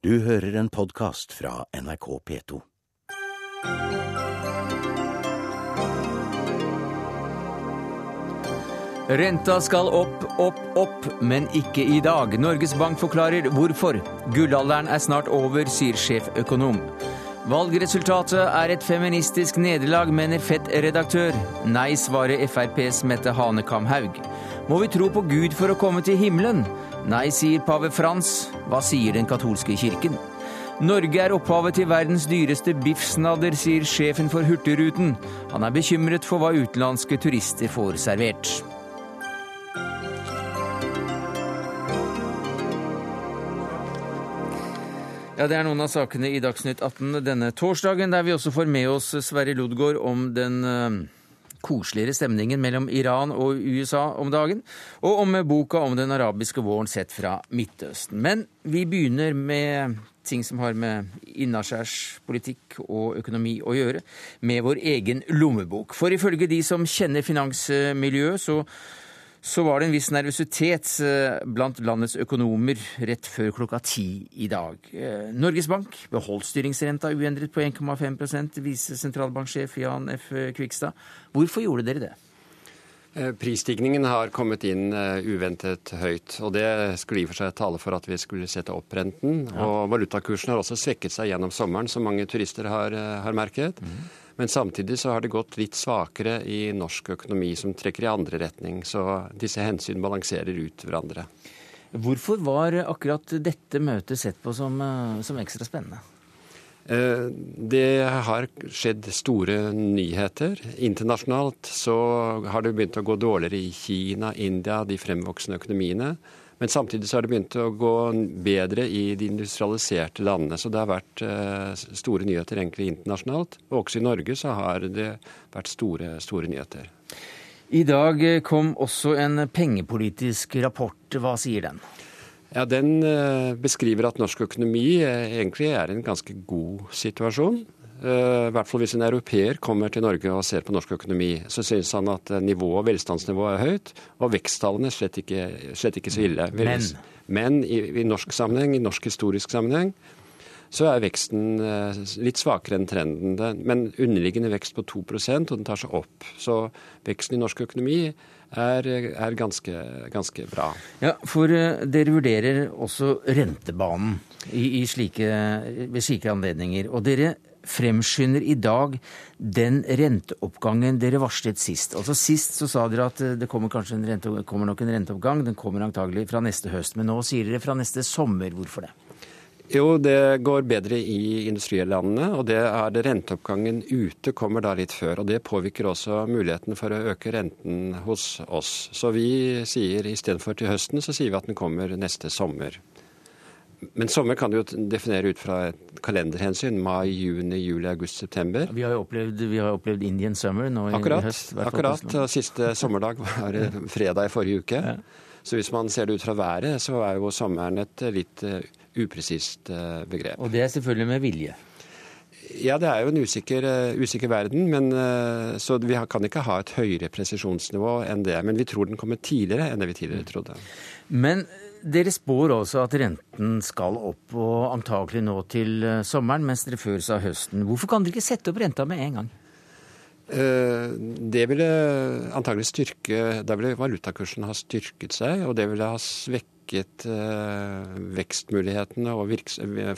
Du hører en podkast fra NRK P2. Renta skal opp, opp, opp, men ikke i dag. Norges Bank forklarer hvorfor. Gullalderen er snart over, sier sjeføkonom. Valgresultatet er et feministisk nederlag, mener Fett-redaktør. Nei, svarer FrPs Mette Hanekamhaug. Må vi tro på Gud for å komme til himmelen? Nei, sier pave Frans. Hva sier den katolske kirken? Norge er opphavet til verdens dyreste biffsnadder, sier sjefen for Hurtigruten. Han er bekymret for hva utenlandske turister får servert. Ja, Det er noen av sakene i Dagsnytt 18 denne torsdagen, der vi også får med oss Sverre Lodgaard om den uh, koseligere stemningen mellom Iran og USA om dagen, og om boka om den arabiske våren sett fra Midtøsten. Men vi begynner med ting som har med innaskjærspolitikk og økonomi å gjøre, med vår egen lommebok. For ifølge de som kjenner finansmiljøet, så så var det en viss nervøsitet eh, blant landets økonomer rett før klokka ti i dag. Eh, Norges Bank beholdt styringsrenta uendret på 1,5% viser sentralbanksjef Jan F. Kvikstad. Hvorfor gjorde dere det? Eh, prisstigningen har kommet inn uventet høyt, og det skulle i og for seg tale for at vi skulle sette opp renten. Ja. Og valutakursen har også svekket seg gjennom sommeren, som mange turister har, har merket. Mm. Men samtidig så har det gått litt svakere i norsk økonomi, som trekker i andre retning. Så disse hensyn balanserer ut hverandre. Hvorfor var akkurat dette møtet sett på som, eh, som ekstra spennende? Eh, det har skjedd store nyheter. Internasjonalt så har det begynt å gå dårligere i Kina, India, de fremvoksende økonomiene. Men samtidig så har det begynt å gå bedre i de industrialiserte landene. Så det har vært eh, store nyheter egentlig internasjonalt. Og også i Norge så har det vært store, store nyheter. I dag kom også en pengepolitisk rapport. Hva sier den? Ja, Den eh, beskriver at norsk økonomi eh, egentlig er i en ganske god situasjon. Eh, I hvert fall hvis en europeer kommer til Norge og ser på norsk økonomi, så synes han at nivået, velstandsnivået er høyt, og veksttallene slett ikke, slett ikke så ille. Men, Men i, i, norsk sammenheng, i norsk historisk sammenheng, så er veksten eh, litt svakere enn trenden. Men underliggende vekst på 2% og den tar seg opp. Så veksten i norsk økonomi er, er ganske, ganske, bra. Ja, For dere vurderer også rentebanen i, i slike, ved slike anledninger. Og dere fremskynder i dag den renteoppgangen dere varslet sist. Altså Sist så sa dere at det kommer en rente, kommer nok en renteoppgang. Den kommer antagelig fra neste høst. Men nå sier dere fra neste sommer. Hvorfor det? Jo, det går bedre i industrilandene. Og det er det renteoppgangen ute kommer da litt før. Og det påvirker også muligheten for å øke renten hos oss. Så vi sier istedenfor til høsten, så sier vi at den kommer neste sommer. Men sommer kan du jo definere ut fra et kalenderhensyn. Mai, juni, juli, august, september. Vi har jo opplevd, har opplevd Indian summer nå i, akkurat, høst. Akkurat. og Siste sommerdag var fredag i forrige uke. Ja. Så hvis man ser det ut fra været, så er jo sommeren et litt uh, upresist uh, begrep. Og det er selvfølgelig med vilje? Ja, det er jo en usikker, uh, usikker verden. Men, så vi kan ikke ha et høyere presisjonsnivå enn det. Men vi tror den kommer tidligere enn det vi tidligere trodde. Men dere spår også at renten skal opp, og antakelig nå til eh, sommeren, mens dere før sa høsten. Hvorfor kan dere ikke sette opp renta med en gang? Eh, det ville antagelig styrke Da ville valutakursen ha styrket seg, og det ville ha svekket eh, vekstmulighetene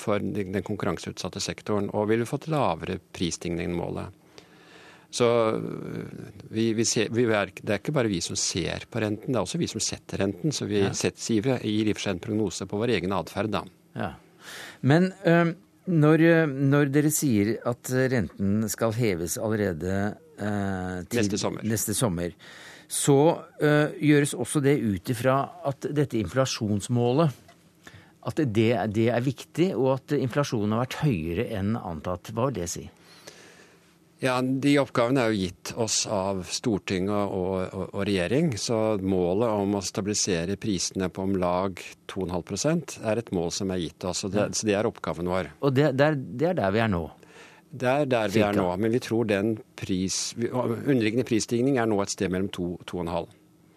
for den konkurranseutsatte sektoren, og ville fått lavere prisstigning enn målet. Så øh, vi, vi ser, vi er, det er ikke bare vi som ser på renten, det er også vi som setter renten. Så vi ja. setter, gir i og for seg en prognose på vår egen atferd, da. Ja. Men øh, når, når, dere sier at renten skal heves allerede øh, til neste sommer, neste sommer så øh, gjøres også det ut ifra at dette inflasjonsmålet at det, det, er viktig, og at inflasjonen har vært høyere enn antatt. Hva vil det si? Ja, De oppgavene er jo gitt oss av Stortinget og, og, og, regjering. Så målet om å stabilisere prisene på om lag 2,5% er et mål som er gitt oss. Det, så det er oppgaven vår. Og det, det, er, det er, der vi er nå? Det er der vi er nå. Men vi tror den pris, underliggende prisstigning er nå et sted mellom 2 og 2,5.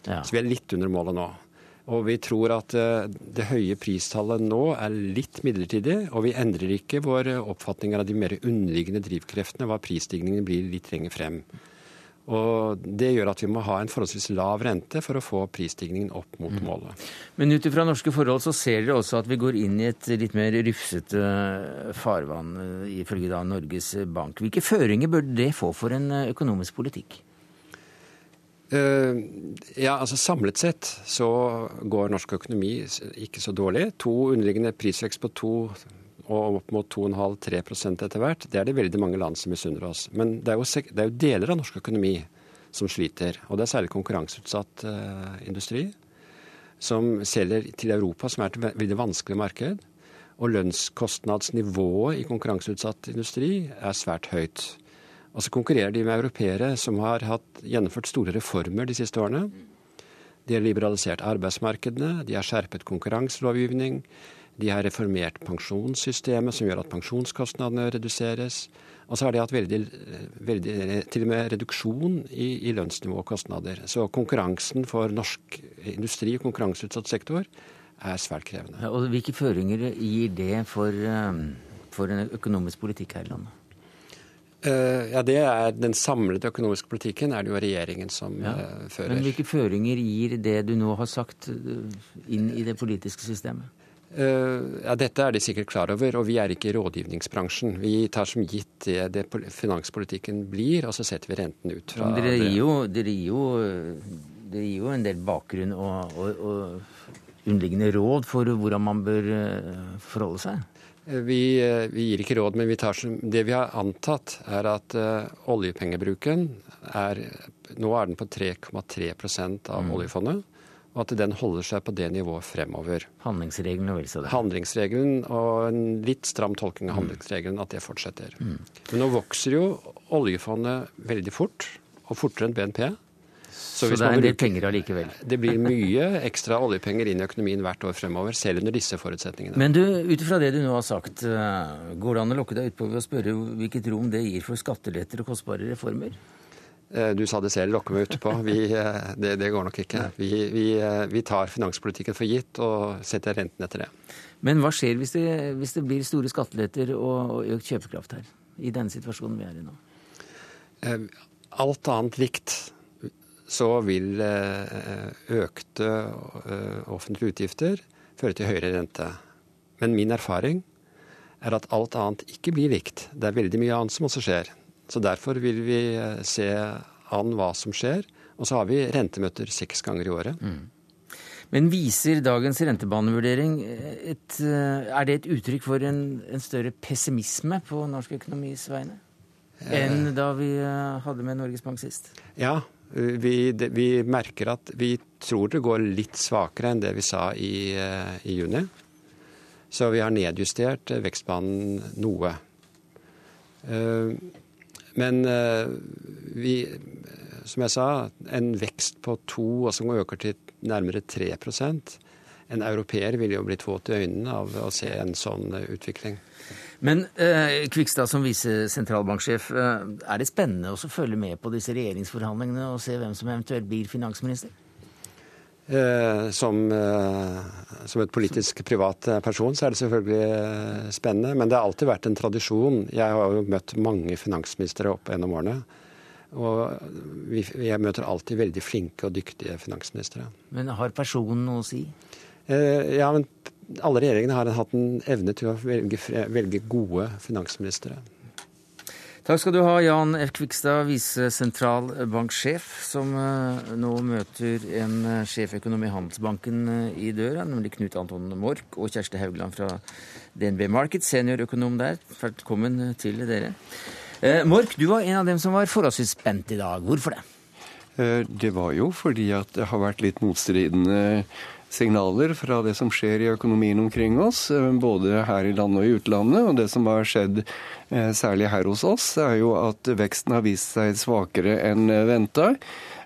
Ja. Så vi er litt under målet nå. Og vi tror at eh, det høye pristallet nå er litt midlertidig, og vi endrer ikke våre oppfatninger av de mer underliggende drivkreftene, hva prisstigningen blir litt lenger frem. Og Det gjør at vi må ha en forholdsvis lav rente for å få prisstigningen opp mot målet. Men ut ifra norske forhold så ser dere også at vi går inn i et litt mer rufsete farvann, eh, ifølge da Norges Bank. Hvilke føringer bør det få for en eh, økonomisk politikk? Uh, ja, altså Samlet sett så går norsk økonomi ikke så dårlig. To underliggende prisvekst på to og opp mot 2,5-3 etter hvert. Det er det veldig mange land som misunner oss. Men det er, jo, det er, jo, deler av norsk økonomi som sliter. Og det er særlig konkurranseutsatt uh, industri. Som selger til Europa, som er et veldig vanskelig marked. Og lønnskostnadsnivået i konkurranseutsatt industri er svært høyt. Og så konkurrerer de med europeere som har hatt gjennomført store reformer de siste årene. De har liberalisert arbeidsmarkedene, de har skjerpet konkurranselovgivning. De har reformert pensjonssystemet, som gjør at pensjonskostnadene reduseres. Og så har de hatt veldig, veldig, til og med reduksjon i, i lønnsnivå og kostnader. Så konkurransen for norsk industri og konkurranseutsatt sektor er svært krevende. Og Hvilke føringer gir det for, eh, for en økonomisk politikk her i landet? Uh, ja, det er Den samlede økonomiske politikken er det jo regjeringen som ja. uh, fører. Men hvilke føringer gir det du nå har sagt, uh, inn i det politiske systemet? ja, Dette er de sikkert klar over, og vi er ikke i rådgivningsbransjen. Vi tar som gitt det, det finanspolitikken blir, og så setter vi renten ut fra dere gir jo, dere gir jo, dere gir jo en del bakgrunn og, og, og underliggende råd for hvordan man bør forholde seg? Vi, eh, vi, gir ikke råd, men vi tar, det vi har antatt, er at uh, oljepengebruken er Nå er den på 3,3 av mm. oljefondet. Og at den holder seg på det nivået fremover. Handlingsregelen og så det. Handlingsregelen og en litt stram tolking av mm. handlingsregelen, at det fortsetter. Mm. Men nå vokser jo oljefondet veldig fort, og fortere enn BNP. Så, så det er en del penger allikevel? Det blir mye ekstra oljepenger inn i økonomien hvert år fremover, selv under disse forutsetningene. Men du, ut ifra det du nå har sagt, eh, går det an å lokke deg utpå ved å spørre hvilket rom det gir for skatteletter og kostbare reformer? Eh, du sa det selv, lokke meg utpå. Eh, det, det går nok ikke. Vi, vi, vi, tar finanspolitikken for gitt og setter renten etter det. Men hva skjer hvis det, hvis det blir store skatteletter og, og økt kjøpekraft her? I denne situasjonen vi er i nå? Alt annet likt så vil eh, økte eh, offentlige utgifter føre til høyere rente. Men min erfaring er at alt annet ikke blir likt. Det er veldig mye annet som også skjer. Så derfor vil vi eh, se an hva som skjer. Og så har vi rentemøter seks ganger i året. Mm. Men viser dagens rentebanevurdering et, Er det et uttrykk for en, en større pessimisme på norsk økonomis vegne? Enn da vi hadde med Norges Bank sist? Ja, vi, vi, merker at vi tror det går litt svakere enn det vi sa i, eh, i juni. Så vi har nedjustert eh, vekstbanen noe. Eh, men vi, som jeg sa, en vekst på to og som øker til nærmere 3% En europeer ville jo blitt våt i øynene av å se en sånn utvikling. Men eh, Kvikstad som visesentralbanksjef, eh, er det spennende å følge med på disse regjeringsforhandlingene og se hvem som eventuelt blir finansminister? Eh, som, eh, som, et politisk privat person så er det selvfølgelig eh, spennende. Men det har alltid vært en tradisjon. Jeg har jo møtt mange finansministre opp gjennom årene. Og vi, jeg møter alltid veldig flinke og dyktige finansministre. Men har personen noe å si? Eh, ja, men alle regjeringene har hatt en evne til å velge, velge gode finansministre. Takk skal du ha, Jan F. Kvikstad, visesentralbanksjef, som eh, nå møter en eh, sjeføkonom i Handelsbanken eh, i døra, nemlig Knut Anton Mork og Kjersti Haugland fra DNB Market, seniorøkonom der. Velkommen til dere. Mork, du var en av dem som var forholdsvis spent i dag. Hvorfor det? Det var jo fordi at det har vært litt motstridende signaler fra det som skjer i økonomien omkring oss, eh, både her i landet og i utlandet. Og det som har skjedd eh, særlig her hos oss, er jo at veksten har vist seg svakere enn venta.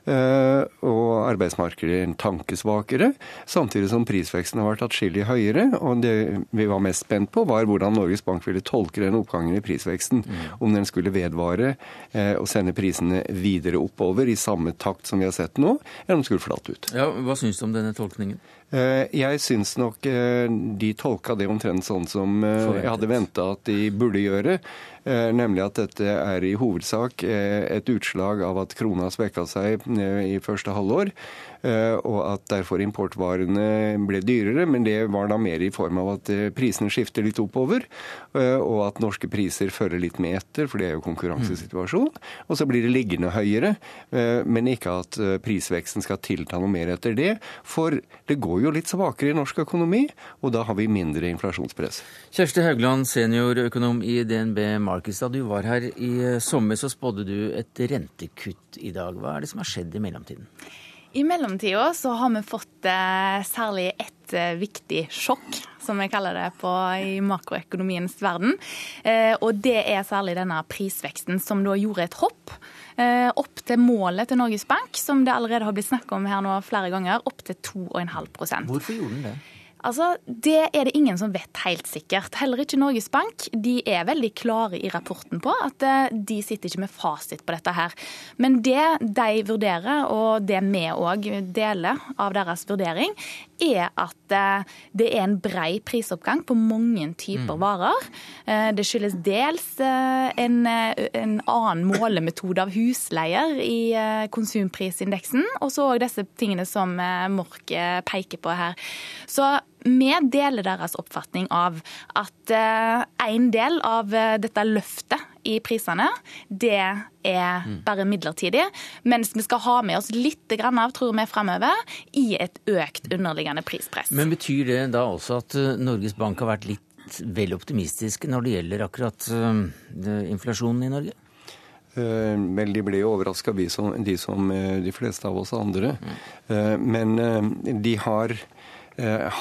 Eh, og arbeidsmarkedet en tankesvakere, samtidig som prisveksten har vært atskillig høyere. Og det vi var mest spent på, var hvordan Norges Bank ville tolke den oppgangen i prisveksten. Mm. Om den skulle vedvare eh, og sende prisene videre oppover i samme takt som vi har sett nå, eller om den skulle flate ut. Ja, Hva syns du om denne tolkningen? Jeg syns nok de tolka det omtrent sånn som jeg hadde venta at de burde gjøre. Nemlig at dette er i hovedsak et utslag av at krona svekka seg i første halvår. Eh, og at derfor importvarene ble dyrere. Men det var da mer i form av at eh, prisene skifter litt oppover, eh, og at norske priser følger litt med etter, for det er jo konkurransesituasjon. Og så blir det liggende høyere, men ikke at prisveksten skal tilta noe mer etter det. For det går jo litt svakere i norsk økonomi, og da har vi mindre inflasjonspress. Kjersti Haugland, seniorøkonom i DNB Markets. Da du var her i sommer, så spådde du et rentekutt i dag. Hva er det som har skjedd i mellomtiden? I mellomtida så har vi fått eh, særlig ett eh, viktig sjokk, som vi kaller det på, i makroøkonomiens verden. Eh, og det er særlig denne prisveksten, som da gjorde et hopp eh, opp til målet til Norges Bank, som det allerede har blitt snakket om her nå flere ganger, opp til 2,5% Hvorfor gjorde den det? Altså, Det er det ingen som vet helt sikkert. Heller ikke Norges Bank. De er veldig klare i rapporten på at eh, de sitter ikke med fasit på dette her. Men det de vurderer, og det vi òg deler av deres vurdering, er at eh, det er en brei prisoppgang på mange typer mm. varer. Eh, det skyldes dels en, en annen målemetode av husleier i konsumprisindeksen, og så òg disse tingene som Mork peker på her. Så vi deler deres oppfatning av at eh, en del av eh, dette løftet i prisene, det er mm. bare midlertidig. Mens vi skal ha med oss litt av, tror vi, fremover i et økt underliggende prispress. Men betyr det da også at eh, Norges Bank har vært litt vel optimistisk når det gjelder akkurat inflasjonen i Norge? Vel, de ble jo overraska, de, de, som de fleste av oss andre. Mm. Men de har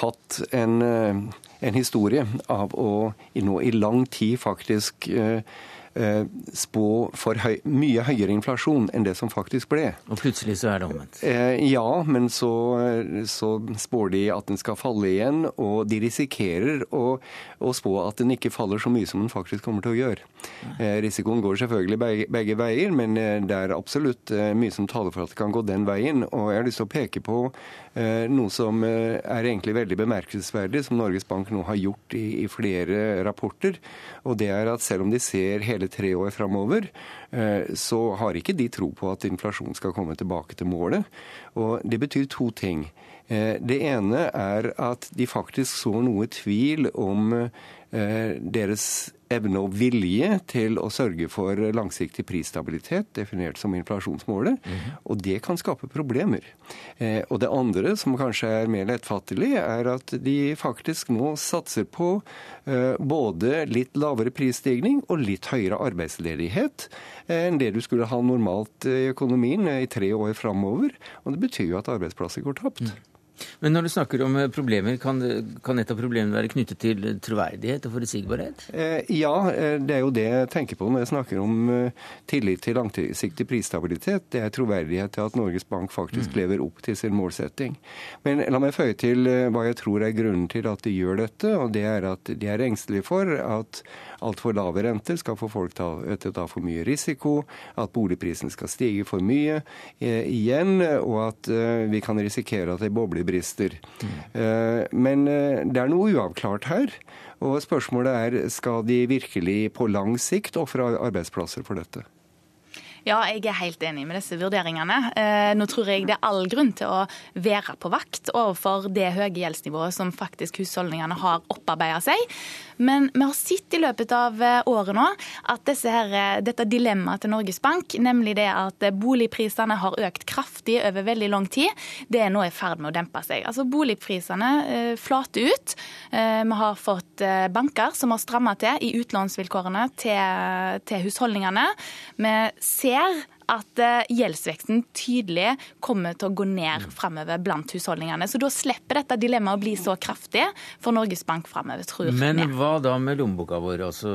hatt en, eh, en, historie av å nå i lang tid faktisk eh, Eh, spå for høy, mye høyere inflasjon enn det som faktisk ble. Og plutselig så er det omvendt? Eh, ja, men så, så, spår de at den skal falle igjen, og de risikerer å, å, spå at den ikke faller så mye som den faktisk kommer til å gjøre. Eh, risikoen går selvfølgelig begge, begge, veier, men det er absolutt mye som taler for at det kan gå den veien. Og jeg har lyst til å peke på noe som er egentlig veldig bemerkelsesverdig, som Norges Bank nå har gjort i, i flere rapporter. Og det er at selv om de ser hele tre år framover, eh, så har ikke de tro på at inflasjonen skal komme tilbake til målet. Og det betyr to ting. Eh, det ene er at de faktisk så noe tvil om eh, deres evne og vilje til å sørge for langsiktig prisstabilitet, definert som inflasjonsmålet. Mm. Og det kan skape problemer. Eh, og det andre, som kanskje er mer lettfattelig, er at de faktisk nå satser på eh, både litt lavere prisstigning og litt høyere arbeidsledighet enn det du skulle ha normalt i økonomien i tre år framover. Og det betyr jo at arbeidsplasser går tapt. Mm. Men når du snakker om eh, problemer, kan, kan et av problemene være knyttet til troverdighet og forutsigbarhet? Eh, ja, eh, det er jo det jeg tenker på når jeg snakker om tillit til langsiktig prisstabilitet. Det er troverdighet til at Norges Bank faktisk mm. lever opp til sin målsetting. Men la meg føye til hva jeg tror er grunnen til at de gjør dette, og det er at de er engstelige for at altfor lave renter skal få folk til å ta for mye risiko, at boligprisen skal stige for mye eh, igjen, og at eh, vi kan risikere at det boblebrister. Mm. Eh, men eh, det er noe uavklart her. Og spørsmålet er skal de virkelig på lang sikt ofre arbeidsplasser for dette? Ja, jeg er helt enig med disse vurderingene. Eh, nå tror jeg det er all grunn til å være på vakt overfor det høye gjeldsnivået som faktisk husholdningene har opparbeida seg. Men vi har sett i løpet av eh, året nå at her, eh, dette dilemmaet til Norges Bank, nemlig det at boligprisene har økt kraftig over veldig lang tid, det er nå i ferd med å dempe seg. Altså Boligprisene eh, flater ut. Vi har fått banker som har stramma til i utlånsvilkårene til, til husholdningene. Vi ser at eh, gjeldsveksten tydelig kommer til å gå ned fremover blant husholdningene. Så da slipper dette dilemmaet å bli så kraftig for Norges Bank fremover, tror jeg. Men hva da med lommeboka vår? altså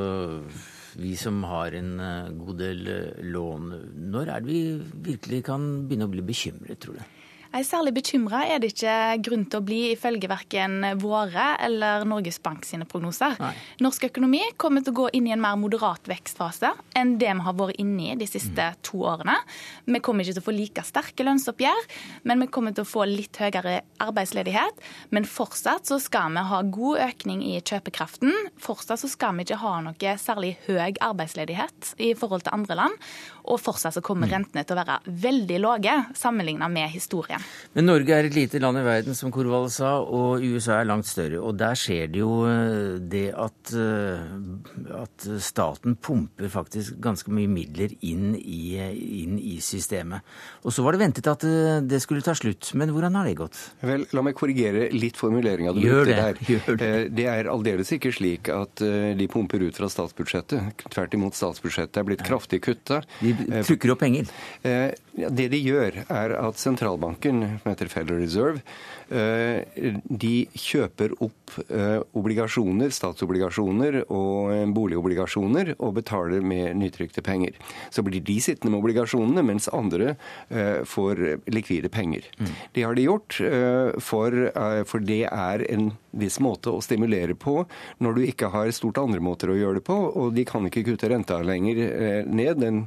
vi som har en eh, god del eh, lån. Når er det vi virkelig kan begynne å bli bekymret, tror du? Særlig bekymra er det ikke grunn til å bli, ifølge verken våre eller Norges Bank sine prognoser. Nei. Norsk økonomi kommer til å gå inn i en mer moderat vekstfase enn det vi har vært inne i de siste mm. to årene. Vi kommer ikke til å få like sterke lønnsoppgjør, men vi kommer til å få litt høyere arbeidsledighet. Men fortsatt så skal vi ha god økning i kjøpekraften. Fortsatt så skal vi ikke ha noe særlig høy arbeidsledighet i forhold til andre land. Og fortsatt så kommer mm. rentene til å være veldig lave sammenlignet med historien. Men Norge er et lite land i verden, som Korvald sa, og USA er langt større. Og der skjer det jo eh, det at, eh, at staten pumper faktisk ganske mye midler inn i, inn i, systemet. Og så var det ventet at eh, det skulle ta slutt, men hvordan har det gått? Vel, La meg korrigere litt formuleringa du brukte der. Gjør det. Det er aldeles ikke slik at de pumper ut fra statsbudsjettet. Tvert imot, statsbudsjettet er blitt kraftig kutta. De trykker opp penger? Det de gjør, er at sentralbanken som heter Federal Reserve, eh, de kjøper opp eh, obligasjoner, statsobligasjoner og eh, boligobligasjoner og betaler med nytrykte penger. Så blir de sittende med obligasjonene, mens andre får likvide penger. Mm. Det har de gjort, for, for det er en viss måte å stimulere på når du ikke har stort andre måter å gjøre det på, og de kan ikke kutte renta lenger ned. den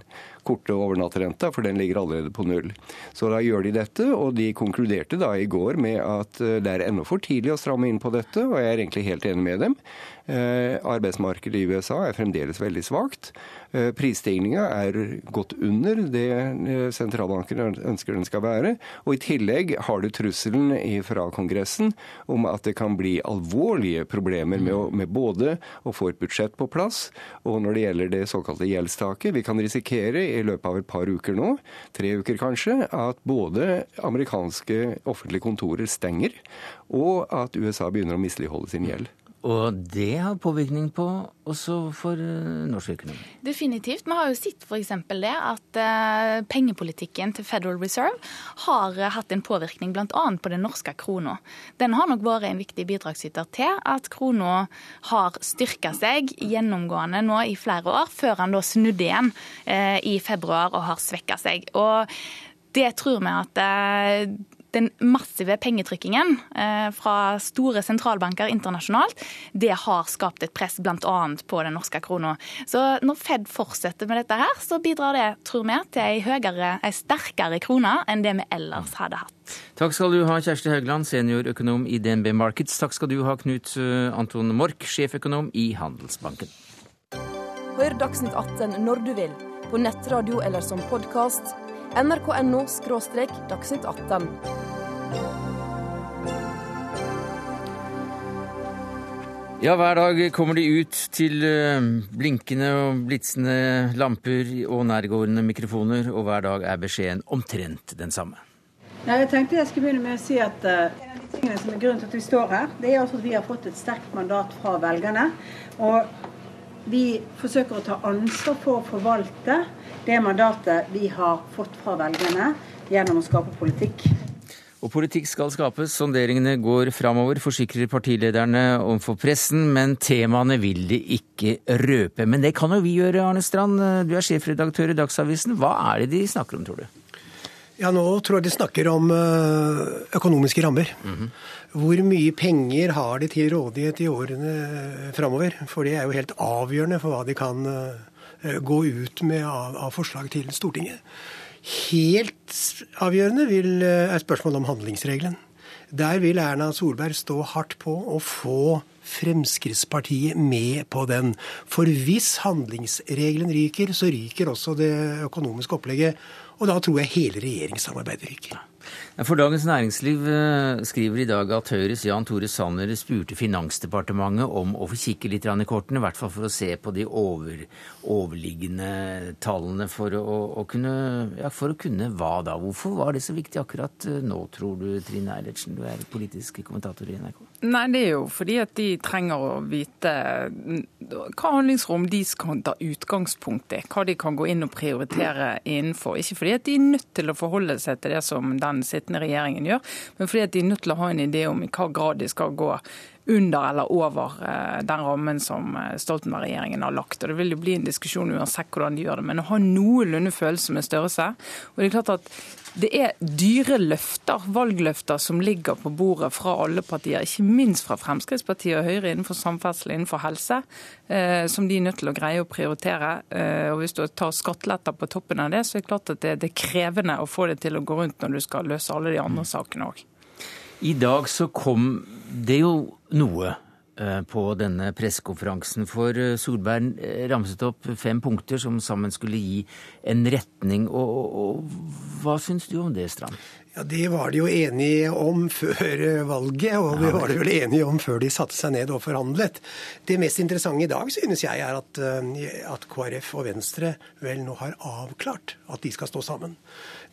korte overnattrenta, for den ligger allerede på null. Så da gjør de dette, og de konkluderte da i går med at eh, det er ennå for tidlig å stramme inn på dette, og jeg er egentlig helt enig med dem. Eh, arbeidsmarkedet i USA er fremdeles veldig svakt. Eh, prisstigninga er godt under det sentralbanken ønsker den skal være. Og i tillegg har du trusselen fra Kongressen om at det kan bli alvorlige problemer med, å, med både å få et budsjett på plass, og når det gjelder det såkalte gjeldstaket. Vi kan risikere i løpet av et par uker nå, tre uker kanskje, at både amerikanske offentlige kontorer stenger, og at USA begynner å misligholde sin gjeld. Og det har påvirkning på også for eh, norsk økonomi? Definitivt. Vi har jo sett f.eks. det at uh, pengepolitikken til Federal Reserve har uh, hatt en påvirkning bl.a. på den norske krona. Den har nok vært en viktig bidragsyter til at krona har styrka seg gjennomgående nå i flere år, før han da snudde igjen i februar og har svekka seg. Og det tror vi at den massive pengetrykkingen eh, fra store sentralbanker internasjonalt, det har skapt et press bl.a. på den norske krona. Så når Fed fortsetter med dette her, så bidrar det, tror vi, til ei høyere, ei sterkere krone enn det vi ellers hadde hatt. Takk skal du ha, Kjersti Haugland, seniorøkonom i DNB Markets. Takk skal du ha, Knut eh, Anton Mork, sjeføkonom i Handelsbanken. Hør Dagsnytt 18 når du vil, på nettradio eller som podkast nrk.no – dagsnytt 18. Ja, hver dag kommer de ut til eh, blinkende og blitsende lamper og nærgående mikrofoner, og hver dag er beskjeden omtrent den samme. Ja, jeg tenkte jeg skulle begynne med å si at uh, En av de tingene som er grunnen til at vi står her, det er altså at vi har fått et sterkt mandat fra velgerne. Og vi forsøker å ta ansvar for å forvalte det mandatet vi har fått fra velgerne gjennom å skape politikk. Og politikk skal skapes. Sonderingene går framover, forsikrer partilederne overfor pressen. Men temaene vil de ikke røpe. Men det kan jo vi gjøre, Arne Strand. Du er sjefredaktør i Dagsavisen. Hva er det de snakker om, tror du? Ja, Nå tror jeg de snakker om eh, økonomiske rammer. Mm -hmm. Hvor mye penger har de til rådighet i årene framover? For det er jo helt avgjørende for hva de kan eh, Eh, gå ut med av, av forslag til Stortinget. Helt avgjørende vil, eh, er spørsmålet om handlingsregelen. Der vil Erna Solberg stå hardt på å få Fremskrittspartiet med på den. For hvis handlingsregelen ryker, så ryker også det økonomiske opplegget. Og da tror jeg hele regjeringssamarbeidet ryker. For Dagens Næringsliv eh, skriver i dag at Høyres Jan Tore Sanner spurte Finansdepartementet om å få kikke litt i kortene, i hvert fall for å se på de over, overliggende tallene for å, å kunne, ja, for å kunne hva da? Hvorfor var det så viktig akkurat eh, nå, tror du, Trine Eilertsen? Du er politisk kommentator i NRK. Nei, det er jo fordi at de trenger å vite hva handlingsrom de kan ta utgangspunkt i. Hva de kan gå inn og prioritere innenfor. Ikke fordi at de er nødt til å forholde seg til det som den sittende regjeringen gjør, men fordi at de er nødt til å ha en idé om i hva grad de skal gå under eller over eh, den rammen som eh, Stoltenberg-regjeringen har lagt. Og Det vil jo bli en diskusjon uansett hvordan de gjør det, men å ha noenlunde følelse med størrelse. Og det er klart at det er dyre løfter, valgløfter, som ligger på bordet fra alle partier, ikke minst fra Fremskrittspartiet og Høyre innenfor samferdsel innenfor helse, eh, som de er nødt til å greie å prioritere. Eh, og Hvis du tar skatteletter på toppen av det, så er det klart at det, er krevende å få det til å gå rundt når du skal løse alle de andre sakene òg. I dag så kom det jo noe på denne pressekonferansen. For eh, Solberg eh, ramset opp fem punkter som sammen skulle gi en retning. Og, og, og hva syns du om det, Strand? Ja, Det var de jo enige om før valget, og det var de vel enige om før de satte seg ned og forhandlet. Det mest interessante i dag synes jeg er at, at KrF og Venstre vel nå har avklart at de skal stå sammen.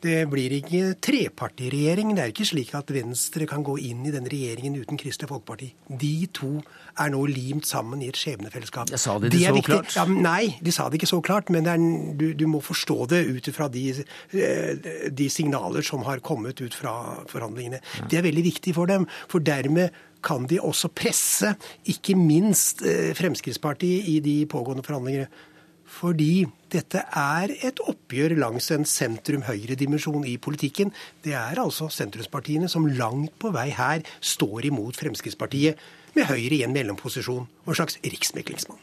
Det blir ikke trepartiregjering. Det er ikke slik at Venstre kan gå inn i den regjeringen uten Kristelig Folkeparti. De to er nå limt sammen i et skjebnefellesskap. Jeg sa de det, det så viktig. klart? Ja, nei, de sa det ikke så klart. Men er, du, du, må forstå det ut fra de, eh, de, signaler som har kommet ut fra forhandlingene. Det er veldig viktig for dem. For dermed kan de også presse, ikke minst eh, Fremskrittspartiet, i de pågående forhandlingene. Fordi dette er et oppgjør langs en sentrum-høyre-dimensjon i politikken. Det er altså sentrumspartiene som langt på vei her står imot Fremskrittspartiet, med Høyre i en mellomposisjon og en slags riksmeklingsmann.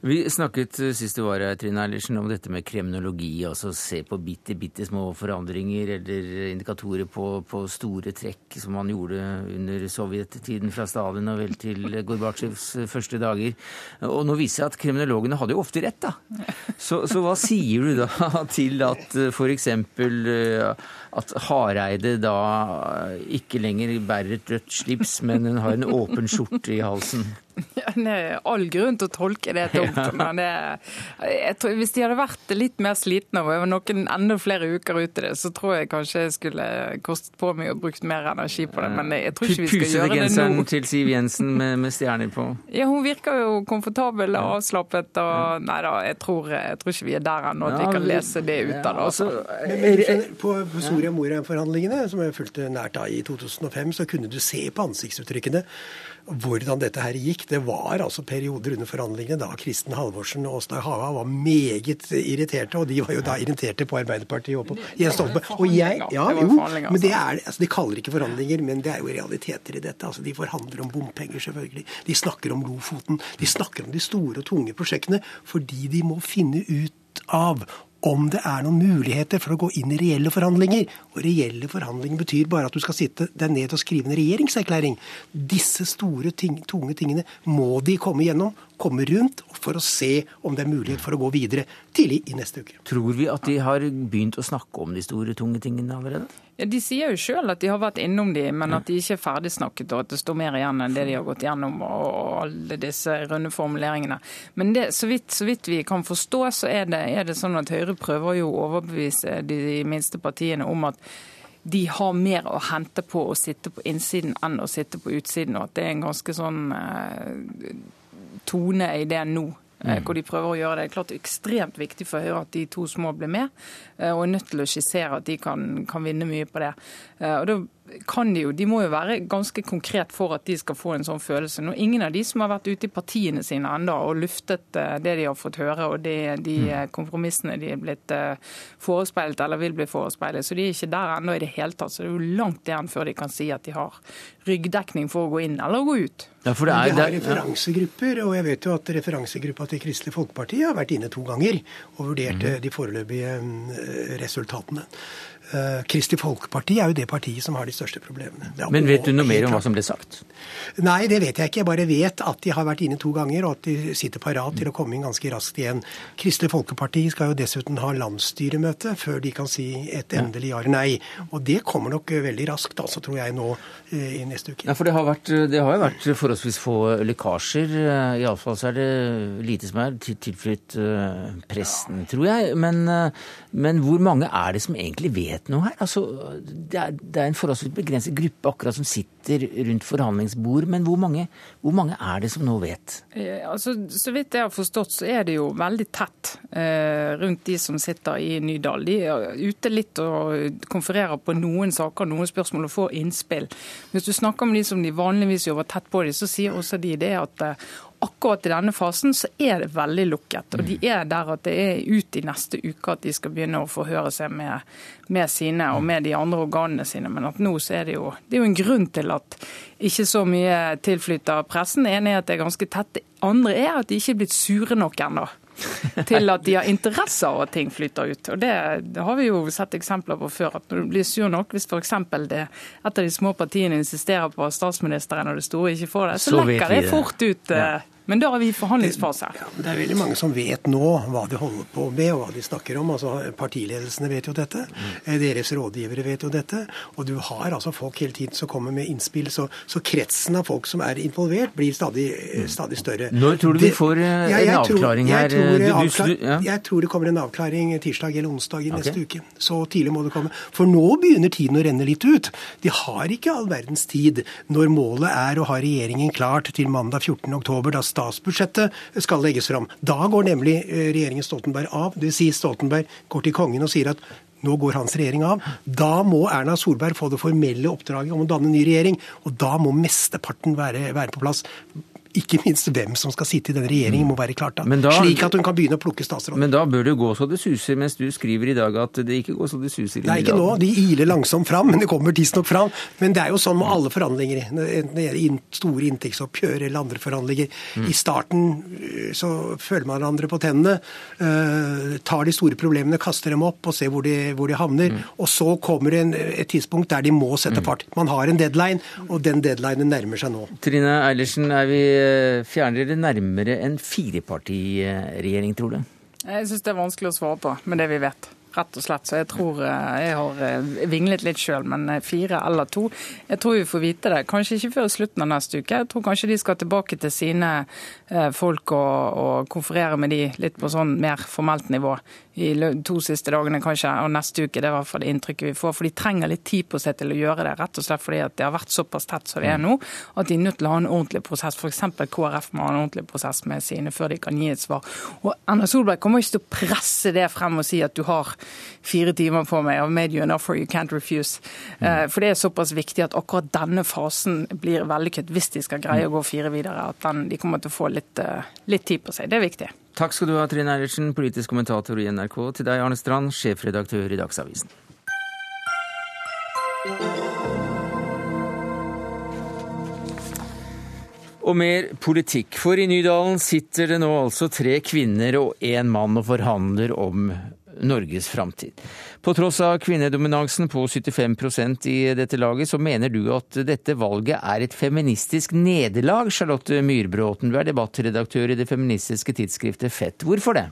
Vi snakket eh, sist du var her, Trine Eilertsen, om dette med kriminologi. Altså se på bitte, bitte små forandringer eller indikatorer på, på store trekk, som man gjorde under sovjettiden fra Stalin og vel til Gorbatsjovs første dager. Og nå viser jeg at kriminologene hadde jo ofte rett, da. Så, så hva sier du da til at eh, f.eks. Eh, at Hareide da ikke lenger bærer et rødt slips, men hun har en åpen skjorte i halsen? Ja, det er all grunn til å tolke det tomt. Men det, tror, hvis de hadde vært litt mer slitne og noen enda flere uker ute det, så tror jeg kanskje jeg skulle kostet på meg og brukt mer energi på det. Men jeg tror ikke vi skal gjøre det nå. genseren til Siv Jensen med, med, stjerner på? Ja, hun virker jo komfortabel og avslappet. Og, nei da, jeg tror, jeg tror ikke vi er der ennå at vi kan lese det ut av det. Altså. På, på Soria Moria-forhandlingene, som jeg fulgte nært av i 2005, så kunne du se på ansiktsuttrykkene hvordan dette her gikk. Det var altså perioder under forhandlingene da Kristen Halvorsen og Åsne Hava var meget irriterte, og de var jo da irriterte på Arbeiderpartiet og på Jens Stoltenberg. Og jeg, ja, jo, men det er, altså, De kaller det ikke forhandlinger, men det er jo realiteter i dette. altså De forhandler om bompenger, selvfølgelig. De snakker om Lofoten. De snakker om de store og tunge prosjektene fordi de må finne ut av om det er noen muligheter for å gå inn i reelle forhandlinger. Og reelle forhandlinger betyr bare at du skal sitte deg ned og skrive en regjeringserklæring. Disse store, ting, tunge tingene må de komme gjennom, komme rundt, for å se om det er mulighet for å gå videre tidlig i neste uke. Tror vi at de har begynt å snakke om de store, tunge tingene allerede? Ja, De sier jo sjøl at de har vært innom de, men at de ikke er ferdigsnakket og at det står mer igjen enn det de har gått gjennom og alle disse runde formuleringene. Men det, så, vidt, så, vidt, vi kan forstå, så er det, er det sånn at Høyre prøver jo å overbevise de minste partiene om at de har mer å hente på å sitte på innsiden enn å sitte på utsiden. Og at det er en ganske sånn eh, tone i det nå. Mm. hvor de prøver å gjøre det. Det er klart ekstremt viktig for Høyre at de to små blir med, eh, og er nødt til å skissere at de kan, kan vinne mye på det. Eh, og da kan de jo, de må jo være ganske konkret for at de skal få en sånn følelse. Nå, ingen av de som har vært ute i partiene sine enda og luftet eh, det de har fått høre og det, de mm. eh, kompromissene de er blitt eh, forespeilet eller vil bli forespeilet. Så de er ikke der ennå i det hele tatt. Så det er jo langt igjen før de kan si at de har ryggdekning for å gå inn eller gå ut. Ja, for det er, de har referansegrupper, og jeg vet jo at referansegruppa til Kristelig Folkeparti har vært inne to ganger og vurdert mm. de foreløpige resultatene. Uh, Kristelig Folkeparti er jo det partiet som har de største problemene. Men vet du noe mer om hva som ble sagt? Nei, det vet jeg ikke. Jeg bare vet at de har vært inne to ganger, og at de sitter parat til å komme inn ganske raskt igjen. Kristelig Folkeparti skal jo dessuten ha landsstyremøte før de kan si et endelig ja eller nei. Og det kommer nok veldig raskt, altså, tror jeg, nå uh, i neste uke. Ja, for det har, vært, det har jo vært forholdsvis få lekkasjer. Eh, Iallfall så er det lite som er tilflytt pressen, tror jeg. Men, men hvor mange er det som egentlig vet vet nå her. Altså, det, er, det er en forholdsvis begrenset gruppe akkurat som sitter rundt forhandlingsbord. Men hvor mange, hvor mange er det som nå vet? Eh, altså, så vidt jeg har forstått, så er det jo veldig tett eh, rundt de som sitter i Nydal. De er ute litt og konfererer på noen saker, noen spørsmål og får innspill. Hvis du snakker med de som de vanligvis jobber tett på dem, så sier også de det at eh, akkurat i denne fasen så er det veldig lukket. Og de er der at det er ut i neste uke at de skal begynne å forhøre seg med, med sine og med de andre organene sine. Men at nå så er det jo Det er jo en grunn til at ikke så mye tilflyter pressen. Det ene er at det er ganske tett. Det andre er at de ikke er blitt sure nok ennå til at de har interesse av at ting flytter ut. Og det, det, har vi jo sett eksempler på før. at Når du blir sur nok, hvis f.eks. et av de små partiene insisterer på at statsministeren og det store ikke får det, så, så lekker det fort ut. Ja. Eh, men da er vi i forhandlingsfase. Det, ja, det er veldig mange som vet nå hva de holder på med og hva de snakker om. Altså, Partiledelsene vet jo dette. Mm. Deres rådgivere vet jo dette. Og du har altså folk hele tiden som kommer med innspill. Så, så kretsen av folk som er involvert, blir stadig, mm. stadig større. Når tror du vi får eh, en avklaring her? Jeg tror, ja. jeg tror, det kommer en avklaring tirsdag eller onsdag i okay. neste uke. Så tidlig må det komme. For nå begynner tiden å renne litt ut. De har ikke all verdens tid når målet er å ha regjeringen klart til mandag 14. oktober, da statsbudsjettet skal legges fram. Da går nemlig eh, regjeringen Stoltenberg av. Det vil si Stoltenberg går til kongen og sier at nå går hans regjering av. Da må Erna Solberg få det formelle oppdraget om å danne ny regjering. Og da må mesteparten være, være på plass ikke minst hvem som skal sitte i denne regjeringen, må være klart da. da slik at hun kan begynne å plukke statsråder. Men da bør det gå så det suser, mens du skriver i dag at det ikke går så det suser? Nei, ikke nå. De iler langsomt fram, men det kommer tidsnok fram. Men det er jo sånn med alle forhandlinger. Enten det gjelder store inntektsoppgjør eller andre forhandlinger. Mm. I starten øh, så føler man hverandre på tennene, uh, tar de store problemene, kaster dem opp og ser hvor de, hvor de havner. Mm. Og så kommer det en, et tidspunkt der de må sette mm. fart. Man har en deadline, og den deadlinen nærmer seg nå. Trine Eilertsen, er vi Eh, fjerner dere nærmere en firepartiregjering, tror du? Jeg syns det er vanskelig å svare på med det vi vet rett og slett. Så jeg tror eh, jeg har eh, vinglet litt sjøl, men fire eller to. Jeg tror vi får vite det. Kanskje ikke før slutten av neste uke. Jeg tror kanskje de skal tilbake til sine folk og, og konferere med de litt på sånn mer formelt nivå i to siste dagene kanskje, og neste uke. Det er i hvert fall det inntrykket vi får. For de trenger litt tid på seg til å gjøre det, rett og slett fordi at det har vært såpass tett som det er nå, at de er nødt til å ha en ordentlig prosess. F.eks. KrF må ha en ordentlig prosess med sine før de kan gi et svar. Og Erna Solberg kommer ikke til å presse det frem og si at du har fire timer på meg, I've made you an offer you can't refuse. Mm. For det er såpass viktig at akkurat denne fasen blir vellykket hvis de skal greie å gå fire videre. At den, de kommer til å få litt, eh, litt tid på seg. Det er viktig. Takk skal du ha, Trine Eilertsen, politisk kommentator i NRK. Til deg, Arne Strand, sjefredaktør i Dagsavisen. Og mer politikk. For i Nydalen sitter det nå altså tre kvinner og én mann og forhandler om Norges framtid. På tross av kvinnedominansen på 75% i dette laget, så mener du at dette valget er et feministisk nederlag, Charlotte Myrbråten. Du er debattredaktør i det feministiske tidsskriftet Fett. Hvorfor det?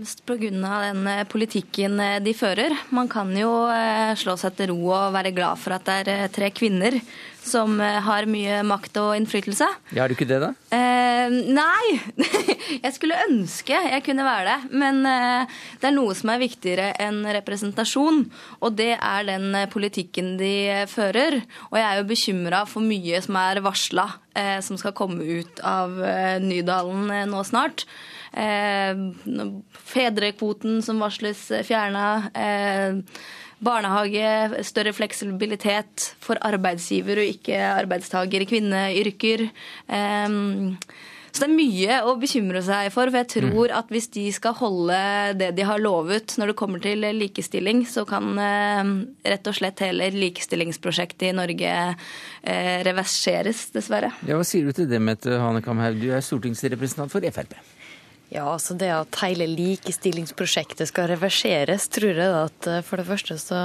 Fremst pga. den eh, politikken eh, de fører. Man kan jo eh, slå seg til ro og være glad for at det er tre kvinner som har mye makt og innflytelse. Ja, Er du ikke det, da? Eh, nei. jeg skulle ønske jeg kunne være det. Men det er noe som er viktigere enn representasjon. Og det er den politikken de fører. Og jeg er jo bekymra for mye som er varsla, eh, som skal komme ut av Nydalen nå snart. Eh, fedrekvoten som varsles fjerna. Eh, barnehage, større fleksibilitet for arbeidsgiver og ikke arbeidstaker i kvinneyrker. Eh, så det er mye å bekymre seg for. For jeg tror mm. at hvis de skal holde det de har lovet når det kommer til likestilling, så kan rett og slett hele likestillingsprosjektet i Norge reverseres, dessverre. Ja, Hva sier du til det, Mette Hanekamhaug, du er stortingsrepresentant for Frp? Ja, altså Det at hele likestillingsprosjektet skal reverseres, tror jeg at eh, for det første så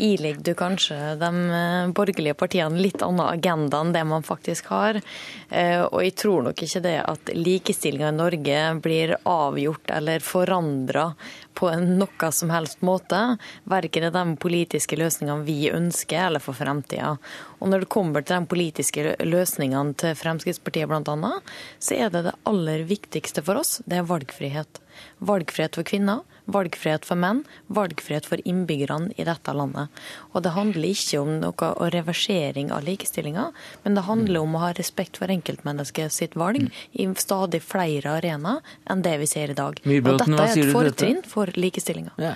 ilegger du kanskje de eh, borgerlige partiene litt annen agenda enn det man faktisk har. Eh, og jeg tror nok ikke det at likestillinga i Norge blir avgjort eller forandra på noe som helst måte. Verken er de politiske løsningene vi ønsker, eller for fremtida. Og når det kommer til de politiske løsningene til Fremskrittspartiet bl.a., så er det det aller viktigste for oss, det er valgfrihet. Valgfrihet for kvinner, valgfrihet for menn, valgfrihet for innbyggerne i dette landet. Og det handler ikke om noe reversering av likestillinga, men det handler om å ha respekt for enkeltmennesket sitt valg i stadig flere arenaer enn det vi ser i dag. Og dette er et fortrinn for likestillinga. Ja.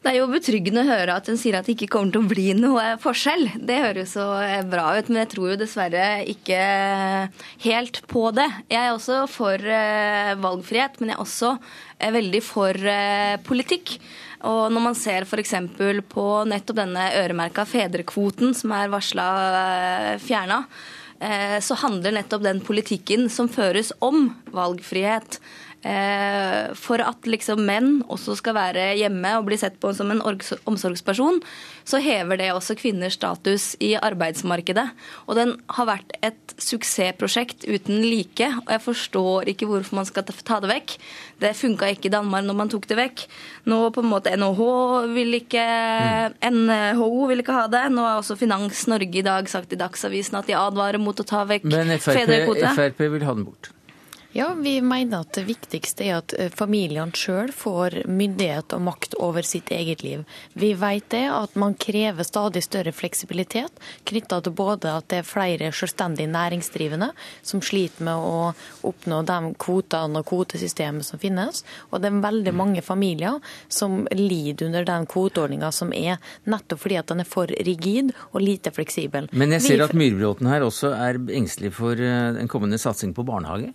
Det er jo betryggende å høre at hun sier at det ikke kommer til å bli noe forskjell. Det høres så eh, bra ut, men jeg tror jo dessverre ikke helt på det. Jeg er også for eh, valgfrihet, men jeg er også eh, veldig for politikk. Og når man ser f.eks. på nettopp denne øremerka fedrekvoten som er varsla fjerna, så handler nettopp den politikken som føres om valgfrihet. Eh, for at liksom menn også skal være hjemme og bli sett på som en omsorgsperson, så hever det også kvinners status i arbeidsmarkedet. Og den har vært et suksessprosjekt uten like, og jeg forstår ikke hvorfor man skal ta det vekk. Det funka ikke i Danmark når man tok det vekk. Nå på en måte NHH vil ikke NHO vil ikke ha det. Nå har også Finans Norge i dag sagt i Dagsavisen at de advarer mot å ta vekk fedrekvote. Men Frp vil ha den bort. Ja, vi mener at det viktigste er at eh, familiene sjøl får myndighet og makt over sitt eget liv. Vi vet det at man krever stadig større fleksibilitet knytta til både at det er flere selvstendig næringsdrivende som sliter med å oppnå de kvotene og kvotesystemet som finnes, og det er veldig mange familier som lider under den kvoteordninga som er, nettopp fordi at den er for rigid og lite fleksibel. Men jeg ser at Myrbråten her også er engstelig for eh, en kommende satsing på barnehage?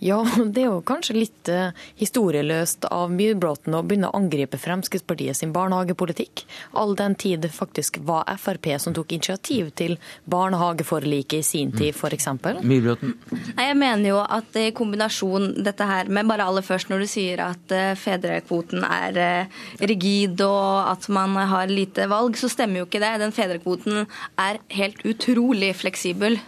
Ja, det er jo kanskje litt uh, historieløst av Myrbråten å begynne å angripe Fremskrittspartiet sin barnehagepolitikk, all den tid det faktisk var Frp som tok initiativ til barnehageforliket i sin tid, f.eks. Myrbråten? Jeg mener jo at i kombinasjon dette her med bare aller først når du sier at uh, fedrekvoten er rigid og at man har lite valg, så stemmer jo ikke det. Den fedrekvoten er helt utrolig fleksibel.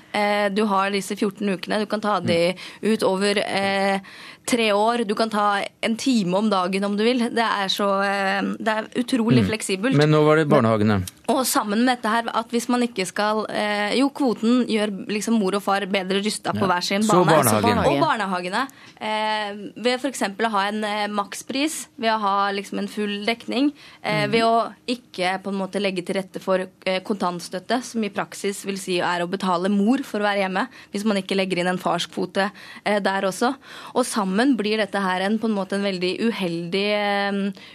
Du har disse 14 ukene, du kan ta de ut over eh, tre år. Du kan ta en time om dagen om du vil. Det er, så, eh, det er utrolig mm. fleksibelt. Men nå var det barnehagene. Og sammen med dette her, at hvis man ikke skal eh, Jo, kvoten gjør liksom mor og far bedre rysta på hver sin bane. Barnehagen. Og barnehagene. Eh, ved f.eks. å ha en eh, makspris, ved å ha liksom en full dekning, eh, mm. ved å ikke på en måte legge til rette for eh, kontantstøtte, som i praksis vil si er å betale mor for å være hjemme, hvis man ikke legger inn en farskvote eh, der også. Og sammen blir dette her en, på en måte en veldig uheldig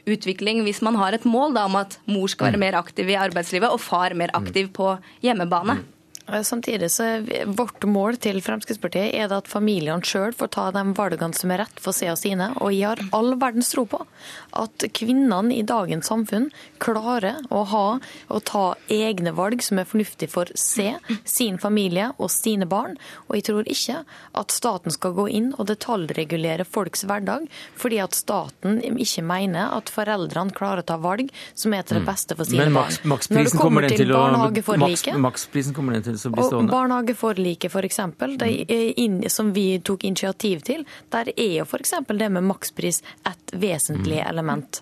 utvikling hvis man har et mål da, om at mor skal være mm. mer aktiv i arbeidslivet arbeidslivet, og far mer aktiv på hjemmebane. Eh, samtidig så er Vårt mål til Fremskrittspartiet er det at familiene sjøl får ta de valgene som er rett for seg og sine. Og jeg har all verdens tro på at kvinnene i dagens samfunn klarer å ha og ta egne valg som er fornuftig for seg, sin familie og sine barn. Og jeg tror ikke at staten skal gå inn og detaljregulere folks hverdag, fordi at staten ikke mener at foreldrene klarer å ta valg som er til det mm. beste for sine barn. Men maksprisen kommer den til å Maksprisen kommer den til som blir stående? Og Barnehageforliket f.eks., mm. som vi tok initiativ til, der er jo f.eks. det med makspris et vesentlig mm. element.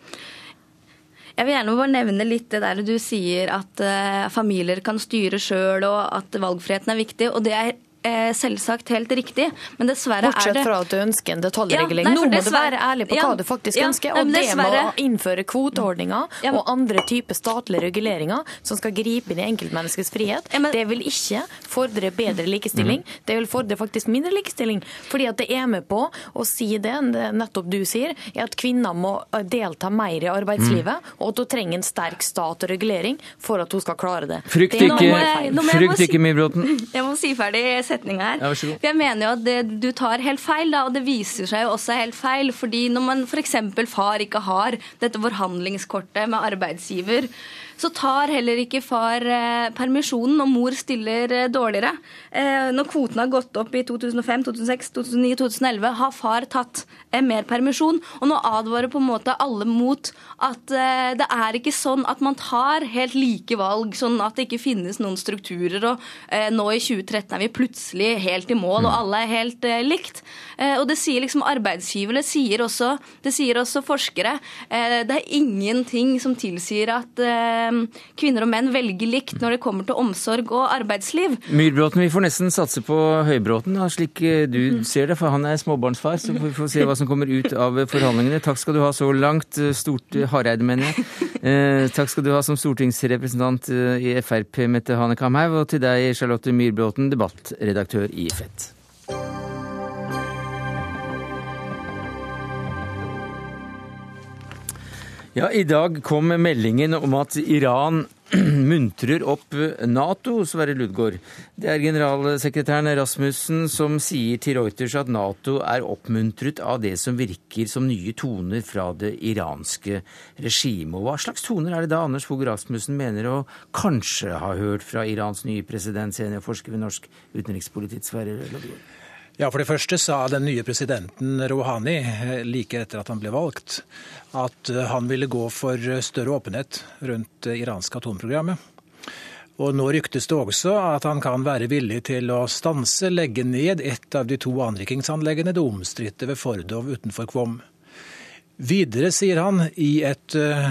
Jeg vil gjerne bare nevne litt det der du sier at uh, familier kan styre sjøl og at valgfriheten er viktig. og det er eh, selvsagt helt riktig, men dessverre Bortsett er det Bortsett fra at du ønsker en detaljregulering. Ja, Nå må du være ærlig på hva du faktisk ja, ønsker. Og det med å innføre kvoteordninger ja, og andre typer statlige reguleringer som skal gripe inn i enkeltmenneskets frihet, men, det vil ikke fordre bedre likestilling. Mm. Det vil fordre faktisk mindre likestilling. Fordi at det er med på å si det, nettopp du sier, er at kvinner må delta mer i arbeidslivet, mm. og at hun trenger en sterk stat og regulering for at hun skal klare det. Frykt ikke, frykt ikke Mybråten. Jeg må si ferdig setninga her. Ja, jeg mener jo at det, du tar helt feil, da, og det viser seg jo også helt feil. fordi når man f.eks. far ikke har dette forhandlingskortet med arbeidsgiver, så tar heller ikke far eh, permisjonen når mor stiller eh, dårligere. Eh, når kvoten har gått opp i 2005, 2006, 2009, 2011, har far tatt mer permisjon. Og nå advarer på en måte alle mot at det er ikke sånn at man tar helt like valg, sånn at det ikke finnes noen strukturer. Og nå i 2013 er vi plutselig helt i mål, og mm. alle er helt likt. og det sier liksom arbeidsgivere, det sier også, det sier også forskere. det er ingenting som tilsier at kvinner og menn velger likt når det kommer til omsorg og arbeidsliv. Myrbråten, vi får nesten satse på Høybråten, slik eh, du mhm. ser det, for han er småbarnsfar. Så vi får se hva som kommer ut av forhandlingene. Takk skal du ha så langt, eh, stort eh, Hareide, mener jeg. Eh, takk skal du ha som stortingsrepresentant i Frp, Mette Hane Kamhaug, og til deg, Charlotte Myrbråten, debattredaktør i Fett. Ja, I dag kom meldingen om at Iran muntrer opp Nato, Sverre Ludgaard. Det er generalsekretæren Rasmussen som sier til Reuters at Nato er oppmuntret av det som virker som nye toner fra det iranske regimet. Hva slags toner er det da Anders Fogh Rasmussen mener å kanskje ha hørt fra Irans nye president, seniorforsker ved Norsk utenrikspolitikk, Sverre Ludgaard? Ja, For det første sa den nye presidenten Rouhani like etter at han ble valgt, at han ville gå for større åpenhet rundt det iranske atomprogrammet. Og Nå ryktes det også at han kan være villig til å stanse, legge ned et av de to anrikingsanleggene, det omstridte ved Fordov utenfor Kvom. Videre sier han i et uh,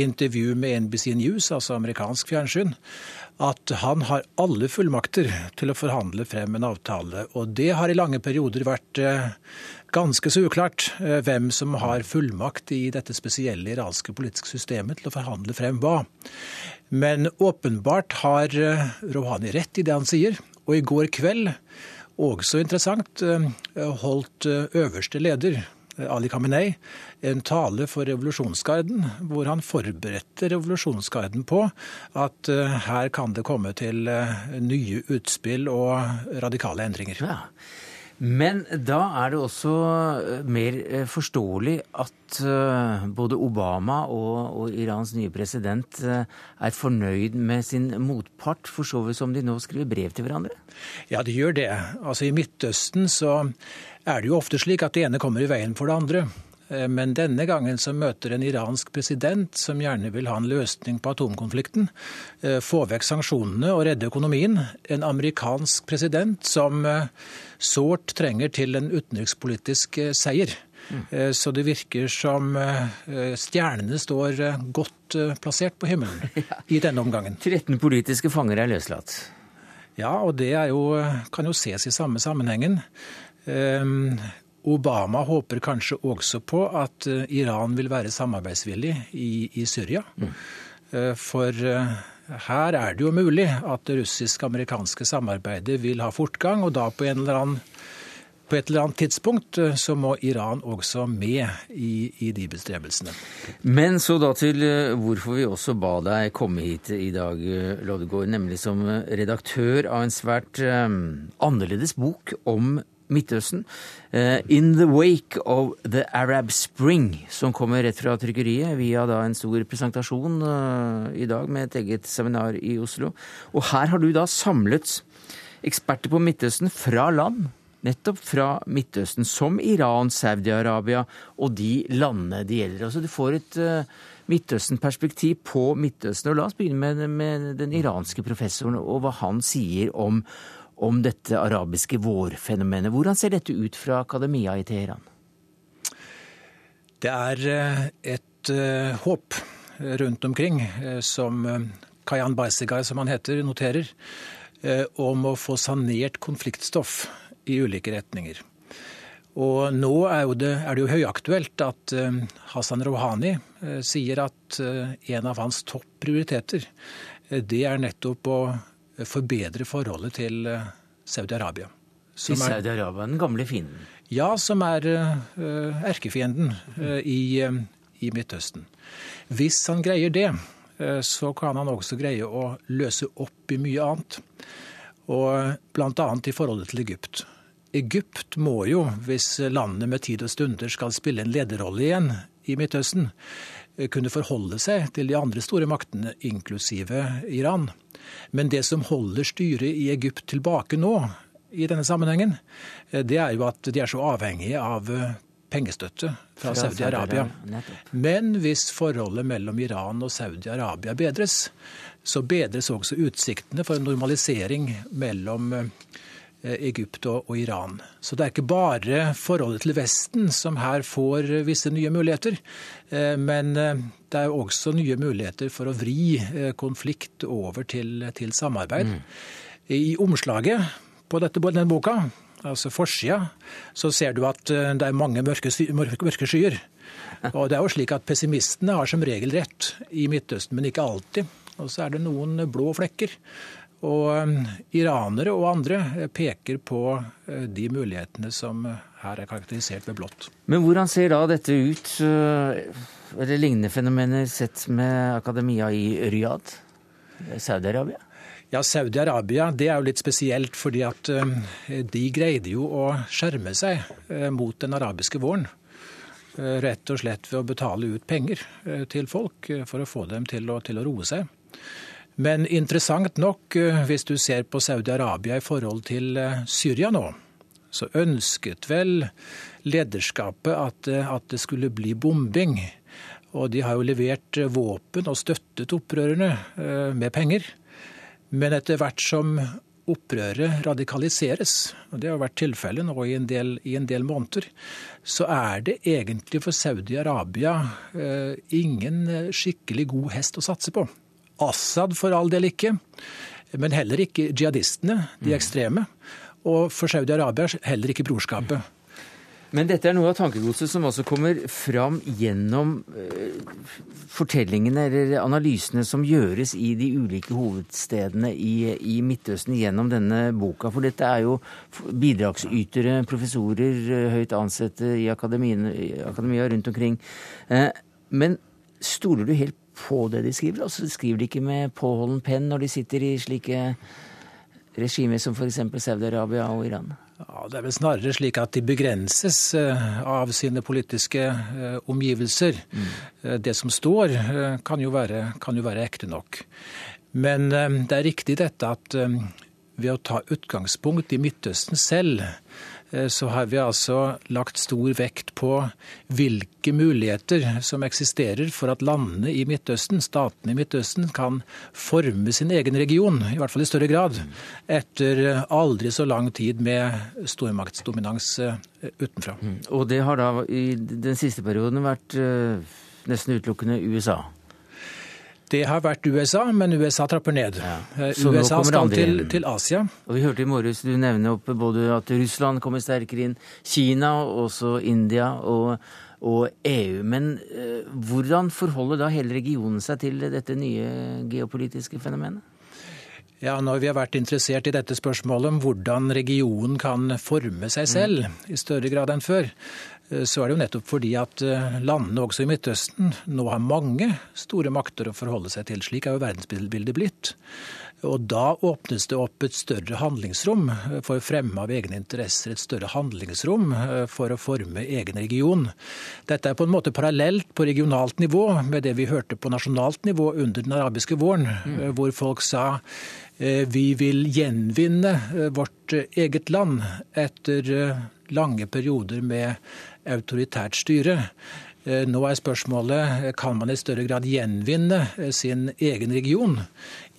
intervju med NBC News, altså amerikansk fjernsyn, at han har alle fullmakter til å forhandle frem en avtale. Og det har i lange perioder vært uh, ganske så uklart uh, hvem som har fullmakt i dette spesielle iranske politiske systemet til å forhandle frem hva. Men åpenbart har Rouhani rett i det han sier. Og i går kveld, også interessant, holdt øverste leder Ali Khamenei en tale for revolusjonsgarden, hvor han forberedte revolusjonsgarden på at eh, her kan det komme til eh, nye utspill og radikale endringer. Ja. Men da er det også eh, mer forståelig at både Obama og, og, Irans nye president er fornøyd med sin motpart, for så vidt som de nå skriver brev til hverandre? Ja, de gjør det. Altså I Midtøsten så er det jo ofte slik at det ene kommer i veien for det andre. Eh, men denne gangen så møter en iransk president som gjerne vil ha en løsning på atomkonflikten, eh, få vekk sanksjonene og redde økonomien. En amerikansk president som eh, sårt trenger til en utenrikspolitisk seier. Mm. Så det virker som stjernene står godt plassert på himmelen i denne omgangen. 13 politiske fanger er løslatt. Ja, og det jo, kan jo ses i samme sammenhengen. Obama håper kanskje også på at eh, Iran vil være samarbeidsvillig i, i Syria. Mm. Eh, for eh, her er det jo mulig at det russisk-amerikanske samarbeidet vil ha fortgang, og da på, annen, på et eller annet tidspunkt så må Iran også med i, i, de bestrebelsene. Men så da til hvorfor vi også ba deg komme hit i dag, Loddegård, nemlig som redaktør av en svært annerledes bok om Midtøsten. Uh, 'In the Wake of the Arab Spring', som kommer rett fra trykkeriet via da en stor presentasjon uh, i dag med et eget seminar i Oslo. Og her har du da samlet eksperter på Midtøsten fra land, nettopp fra Midtøsten, som Iran, Saudi-Arabia og de landene det gjelder. Altså du får et uh, Midtøsten-perspektiv på Midtøsten. Og la oss begynne med, med den iranske professoren og hva han sier om om dette arabiske vårfenomenet. Hvordan ser dette ut fra akademia i Teheran? Det er eh, et uh, håp rundt omkring uh, som Kayan Baisegai, som han heter, noterer, om å få sanert konfliktstoff i ulike retninger. Og nå er, det, er det jo høyaktuelt at Hassan Rouhani sier at en av hans topp prioriteter, det er nettopp å forbedre forholdet til eh, Saudi-Arabia. Til Saudi-Arabia, den gamle fienden? Ja, som er uh, erkefienden uh, i, i, Midtøsten. Hvis han greier det, så kan han også greie å løse opp i mye annet. Og bl.a. i forholdet til Egypt. Egypt må jo, hvis landene med tid og stunder skal spille en lederrolle igjen i Midtøsten, kunne forholde seg til de andre store maktene, inklusive Iran. Men det som holder styret i Egypt tilbake nå, i denne sammenhengen, eh, det er jo at de er så avhengige av eh, pengestøtte fra, Saudi-Arabia. Men hvis forholdet mellom Iran og Saudi-Arabia bedres, så bedres også utsiktene for en normalisering mellom eh, Egypt og Iran. Så det er ikke bare forholdet til Vesten som her får visse nye muligheter, men det er også nye muligheter for å vri eh, konflikt over til, til samarbeid. Mm. I omslaget på dette, denne boka, altså forsida, så ser du at eh, det er mange mørke, mørke skyer. Og det er jo slik at Pessimistene har som regel rett i Midtøsten, men ikke alltid. Og så er det noen blå flekker. Og eh, iranere og andre peker på de mulighetene som her er karakterisert ved blått. Men hvordan ser da dette ut, eller lignende fenomener, sett med akademia i Riyadh, Saudi-Arabia? Ja, Saudi-Arabia det er jo litt spesielt, fordi at de greide jo å skjerme seg mot den arabiske våren. Rett og slett ved å betale ut penger til folk for å få dem til å, til å roe seg. Men interessant nok, hvis du ser på Saudi-Arabia i forhold til Syria nå, så ønsket vel lederskapet at, at det skulle bli bombing. Og de har jo levert våpen og støttet opprørerne med penger. Men etter hvert som opprøret radikaliseres, og det har vært tilfellet nå i en, del, i en del måneder, så er det egentlig for Saudi-Arabia eh, ingen skikkelig god hest å satse på. Assad for all del ikke, men heller ikke jihadistene, de mm. ekstreme. Og for Saudi-Arabia heller ikke brorskapet. Men dette er noe av tankegodset som også kommer fram gjennom eh, fortellingene eller analysene som gjøres i de ulike hovedstedene i, i, Midtøsten gjennom denne boka. For dette er jo bidragsytere, professorer, eh, høyt ansatte i akademia rundt omkring. Eh, men stoler du helt på det de skriver? og så skriver de ikke med påholden penn når de sitter i slike regimer som f.eks. Saudi-Arabia og Iran? Ja, Det er vel snarere slik at de begrenses eh, av sine politiske eh, omgivelser. Mm. Det som står, kan jo, være, kan jo være ekte nok. Men det er riktig dette at ved å ta utgangspunkt i Midtøsten selv, Eh, så har vi altså lagt stor vekt på hvilke muligheter som eksisterer for at landene i Midtøsten, statene i Midtøsten, kan forme sin egen region, i hvert fall i større grad, etter aldri så lang tid med stormaktsdominans eh, utenfra. Mm. Og det har da i den siste perioden vært eh, nesten utelukkende USA? Det har vært USA, men USA trapper ned. Ja. Eh, USA skal til, til, Asia. Og Vi hørte i morges du nevne opp både at Russland kommer sterkere inn, Kina, også India og, og EU. Men eh, hvordan forholder da hele regionen seg til dette nye geopolitiske fenomenet? Ja, Når vi har vært interessert i dette spørsmålet om hvordan regionen kan forme seg selv mm. i større grad enn før, så er det jo nettopp fordi at eh, landene også i Midtøsten nå har mange store makter å forholde seg til. Slik er jo verdensbildet blitt. Og da åpnes det opp et større handlingsrom eh, for fremme av egne interesser, et større handlingsrom for å forme egen region. Dette er på en måte parallelt på regionalt nivå med det vi hørte på nasjonalt nivå under den arabiske våren, mm. hvor folk sa vi vil gjenvinne vårt eget land etter lange perioder med autoritært styre. Eh, nå er spørsmålet kan man i større grad gjenvinne eh, sin egen region,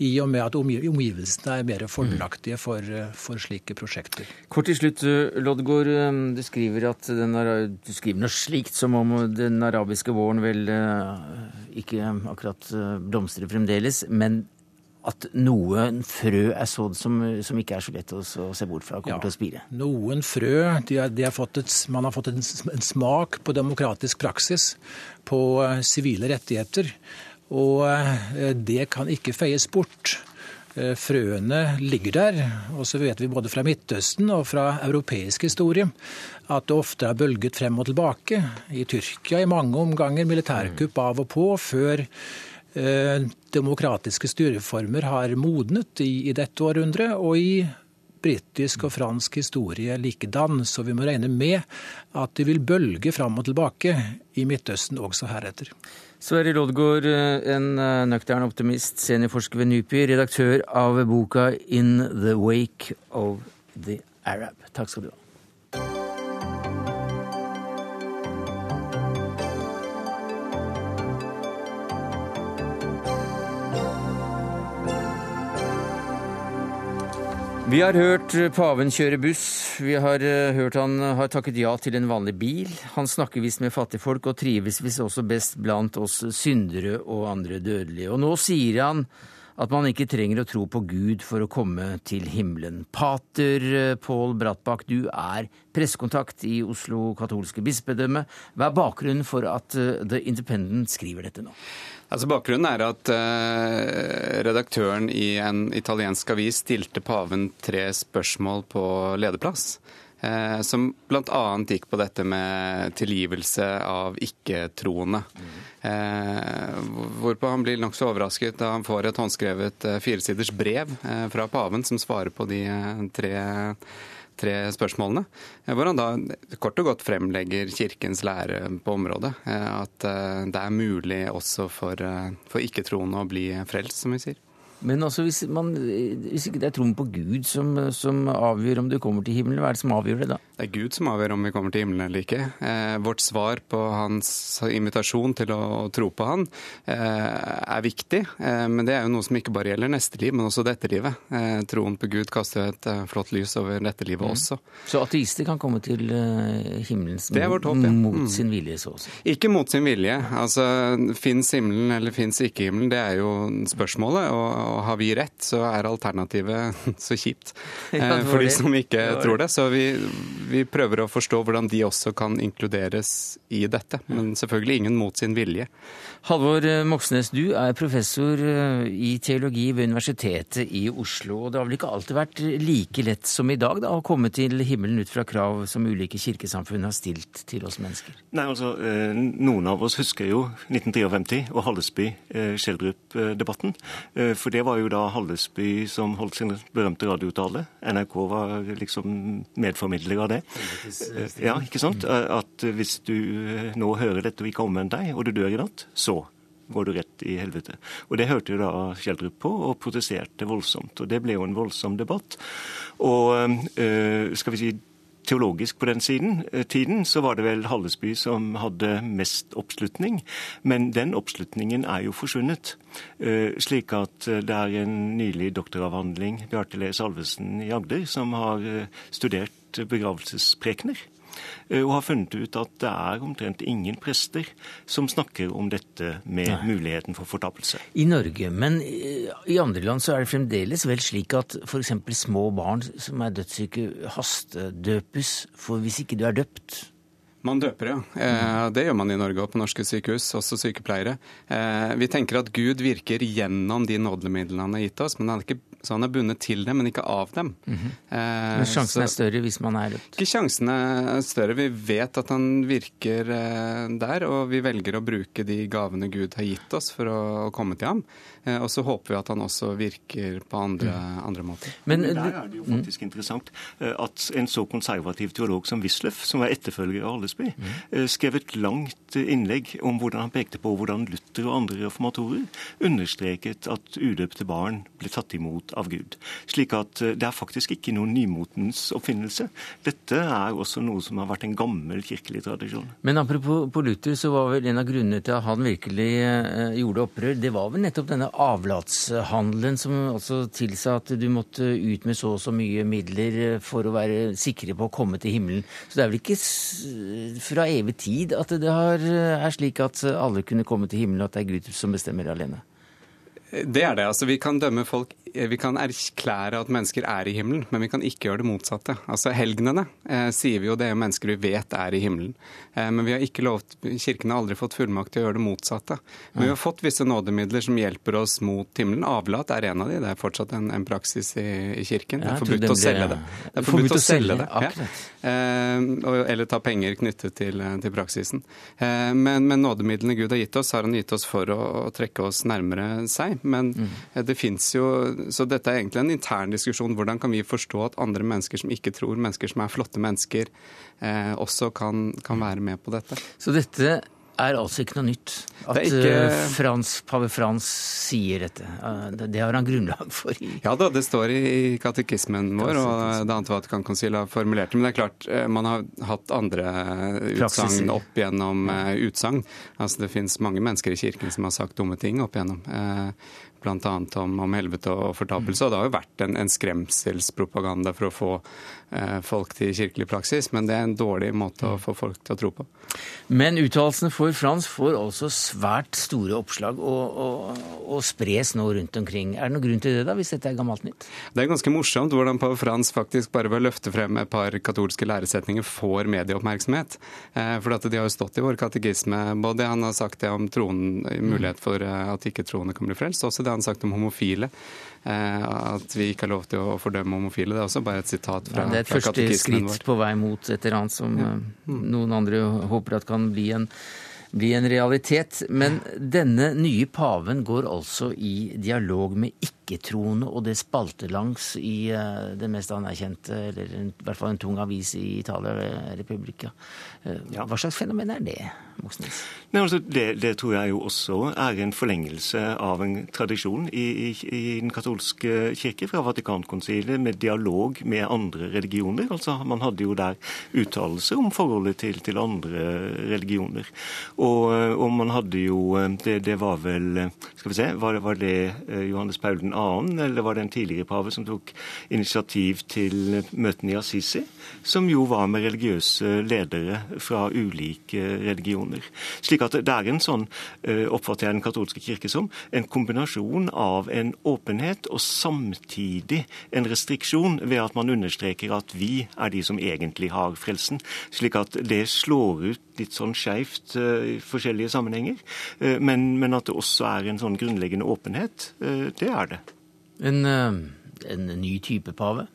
i og med at omgivelsene er mer fordelaktige for, eh, for slike prosjekter. Kort til slutt, Loddgaard. Du skriver, at den, du skriver noe slikt som om den arabiske våren vel ikke akkurat blomstrer fremdeles, men at noen frø er sådd som, som, ikke er så lett å, å se bort fra, kommer ja, til å spire? Noen frø. De har, de har et, man har fått en, en, smak på demokratisk praksis, på uh, sivile rettigheter. Og uh, det kan ikke feies bort. Uh, frøene ligger der. Og så vet vi både fra Midtøsten og fra europeisk historie at det ofte er bølget frem og tilbake. I Tyrkia i mange omganger militærkupp av og på før Eh, demokratiske styreformer har modnet i, i dette århundret, og i britisk og fransk historie likedan. Så vi må regne med at det vil bølge fram og tilbake i Midtøsten også heretter. Sverre Loddgaard, eh, en eh, nøktern optimist, seniorforsker ved NUPI, redaktør av boka 'In the Wake of the Arab'. Takk skal du ha. Vi har hørt paven kjøre buss. Vi har eh, hørt han har takket ja til en vanlig bil. Han snakker visst med fattigfolk og trives visst også best blant oss syndere og andre dødelige. Og nå sier han at man ikke trenger å tro på Gud for å komme til himmelen. Pater eh, Pål Brattbakk, du er pressekontakt i Oslo katolske bispedømme. Hva er bakgrunnen for at eh, The Independent skriver dette nå? Altså Bakgrunnen er at uh, redaktøren i en italiensk avis stilte paven tre spørsmål på lederplass. Uh, som bl.a. gikk på dette med tilgivelse av ikke-troende. Uh, hvorpå han blir nokså overrasket da han får et håndskrevet firesiders brev fra paven som svarer på de tre tre spørsmålene. Eh, hvor han da kort og godt fremlegger Kirkens lære på området. Eh, at eh, det er mulig også for, for ikke-troende å bli frelst, som vi sier. Men altså, hvis, man, hvis ikke det er troen på Gud som, som, avgjør om du kommer til himmelen, hva er det som avgjør det da? Det er Gud som avgjør om vi kommer til himmelen eller ikke. Eh, vårt svar på hans invitasjon til å tro på han eh, er viktig, eh, men det er jo noe som ikke bare gjelder neste liv, men også dette livet. Eh, troen på Gud kaster et eh, flott lys over dette livet mm. også. Så ateister kan komme til eh, himmelen håp, ja. mot mm. sin vilje, så å si? Ikke mot sin vilje. Altså, Fins himmelen eller fins ikke himmelen, det er jo spørsmålet. og og har vi rett, så er alternativet så kjipt eh, for de som ikke tror det. Så vi, vi, prøver å forstå hvordan de også kan inkluderes i dette. Men selvfølgelig ingen mot sin vilje. Halvor eh, Moxnes, du er professor eh, i teologi ved Universitetet i Oslo. og Det har vel ikke alltid vært like lett som i dag da, å komme til himmelen ut fra krav som ulike kirkesamfunn har stilt til oss mennesker? Nei, altså, Noen av oss husker jo 1953 og Hallesby-Skjeldrup-debatten. For det var jo da Hallesby som holdt sin berømte radiotale. NRK var liksom medformidler av det. Ja, ikke sant? At hvis du nå hører dette og ikke omvender deg, og du dør i natt, så går du rett i helvete. Og Det hørte jo da Schjelderup på, og protesterte voldsomt. Og Det ble jo en voldsom debatt. Og skal vi si teologisk på den siden, eh, tiden, så var det vel Hallesby som hadde mest oppslutning. Men den oppslutningen er jo forsvunnet. Eh, slik at eh, det er en nylig doktoravhandling, Bjarte Le Salvesen i Agder, som har studert begravelsesprekener. Eh, og har funnet ut at det er omtrent ingen prester som snakker om dette med Nei. muligheten for fortapelse. I Norge, men i andre land så er det fremdeles vel slik at f.eks. små barn som er dødssyke, hastedøpes, for hvis ikke du er døpt man døper, ja. Eh, det gjør man i Norge og på norske sykehus, også sykepleiere. Eh, vi tenker at Gud virker gjennom de nådemidlene han har gitt oss, men han er ikke så han er bundet til dem, men ikke av dem. Mm -hmm. eh, men sjansen er større hvis man er rødt? Ikke sjansen er større. Vi vet at han virker eh, der, og vi velger å bruke de gavene Gud har gitt oss for å, å komme til ham. Eh, og så håper vi at han også virker på andre, mm. andre måter. Men, men, der er det jo mm. faktisk mm. interessant eh, at en så konservativ teolog som Wisløff, som var etterfølger av Hallesby, mm. Eh, skrev et langt innlegg om hvordan han pekte på hvordan Luther og andre reformatorer understreket at udøpte barn ble tatt imot av Gud. Slik at eh, det er faktisk ikke noen nymotens oppfinnelse. Dette er også noe som har vært en gammel kirkelig tradisjon. Men apropos på Luther, så var vel en av grunnene til at han virkelig eh, gjorde opprør, det var vel nettopp denne avlatshandelen som altså tilsa at du måtte ut med så og så mye midler eh, for å være sikre på å komme til himmelen. Så det er vel ikke fra evig tid at det er slik at alle kunne komme til himmelen, og at det er Gud som bestemmer alene? Det er det. altså Vi kan dømme folk vi kan erklære at mennesker er i himmelen, men vi kan ikke gjøre det motsatte. Altså Helgenene eh, sier vi jo det er mennesker vi vet er i himmelen. Eh, men vi har ikke lovt, Kirken har aldri fått fullmakt til å gjøre det motsatte. Men vi har fått visse nådemidler som hjelper oss mot himmelen. Avlat er en av de. Det er fortsatt en, en praksis i, i, Kirken. Det er forbudt å selge det. Det er forbudt å selge det. Ja. Eh, eller ta penger knyttet til, til praksisen. Eh, men, men nådemidlene Gud har gitt oss, har han gitt oss for å, å trekke oss nærmere seg. Men mm. det fins jo Så dette er egentlig en intern diskusjon. Hvordan kan vi forstå at andre mennesker som ikke tror, mennesker som er flotte mennesker, eh, også kan, kan være med på dette? Så dette er altså ikke noe nytt. At ikke... Eh, Frans, pave Frans sier dette. Det har han grunnlag for. I... Ja da, det står i katekismen vår, og det annet Vatikankonsilet har formulert det. Men det er klart, eh, man har hatt andre utsagn opp gjennom utsagn. Altså, det fins mange mennesker i kirken som har sagt dumme ting opp igjennom bl.a. Om, om helvete og fortapelse. Og det har jo vært en, en skremselspropaganda for å få eh, folk til kirkelig praksis, men det er en dårlig måte å få folk til å tro på. Men uttalelsene for Frans får altså svært store oppslag og, og, og, spres nå rundt omkring. Er det noen grunn til det, da, hvis dette er gammelt nytt? Det er ganske morsomt hvordan pave Frans faktisk bare ved å løfte frem et par katolske læresetninger får medieoppmerksomhet. Eh, for at de har jo stått i vår katekisme. Både han har sagt det om tronen, mulighet for eh, at ikke-troende kan bli frelst, også det han har sagt om homofile. Eh, at vi ikke har lov til å fordømme homofile. Det er også bare et sitat fra, ja, Det er et første skritt på vei mot et eller annet som ja. mm. noen andre håper at kan bli en, bli en realitet. Men denne nye paven går altså i dialog med ikke-troende, og det spaltelangs i den det mest anerkjente, eller i hvert fall en tung avis i Italia, Republika. Uh, hva slags fenomen er det? Moxnes? Nei, altså, det, det, tror jeg jo også er en forlengelse av en tradisjon i, i, i den katolske kirke fra Vatikankonsilet med dialog med andre religioner. Altså, Man hadde jo der uttalelser om forholdet til, til andre religioner. Og, og, man hadde jo det, det, var vel Skal vi se, var var det eh, Johannes Paul 2., eller var det en tidligere pave som tok initiativ til møtene i Assisi, som jo var med religiøse ledere fra ulike religioner? Slik at det er en sånn, eh, oppfatter jeg den katolske kirke som, en kombinasjon av en åpenhet og samtidig en restriksjon ved at man understreker at vi er de som egentlig har frelsen. Slik at det slår ut litt sånn skeivt eh, i forskjellige sammenhenger. Men, men, at det også er en sånn grunnleggende åpenhet, det er det. En, en ny type pave?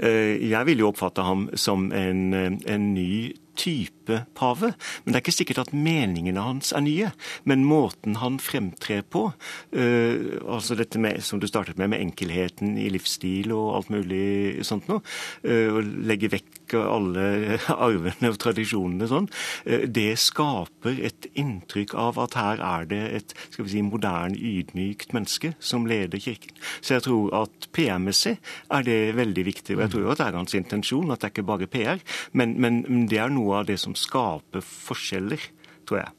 Jeg vil jo oppfatte ham som en, en ny type pave. Men det er ikke sikkert at meningene hans er nye. Men måten han fremtrer på, uh, altså dette med, som du startet med, med enkelheten i livsstil og alt mulig sånt noe, uh, og legge vekk alle arvene og tradisjonene sånn, uh, det skaper et inntrykk av at her er det et skal vi si, moderne, ydmykt menneske som leder Kirken. Så jeg tror at PR-messig er det veldig viktig. Og jeg tror at det er hans intensjon, at det er ikke bare PR, men, men det er noe noe av det som skaper forskjeller, tror jeg.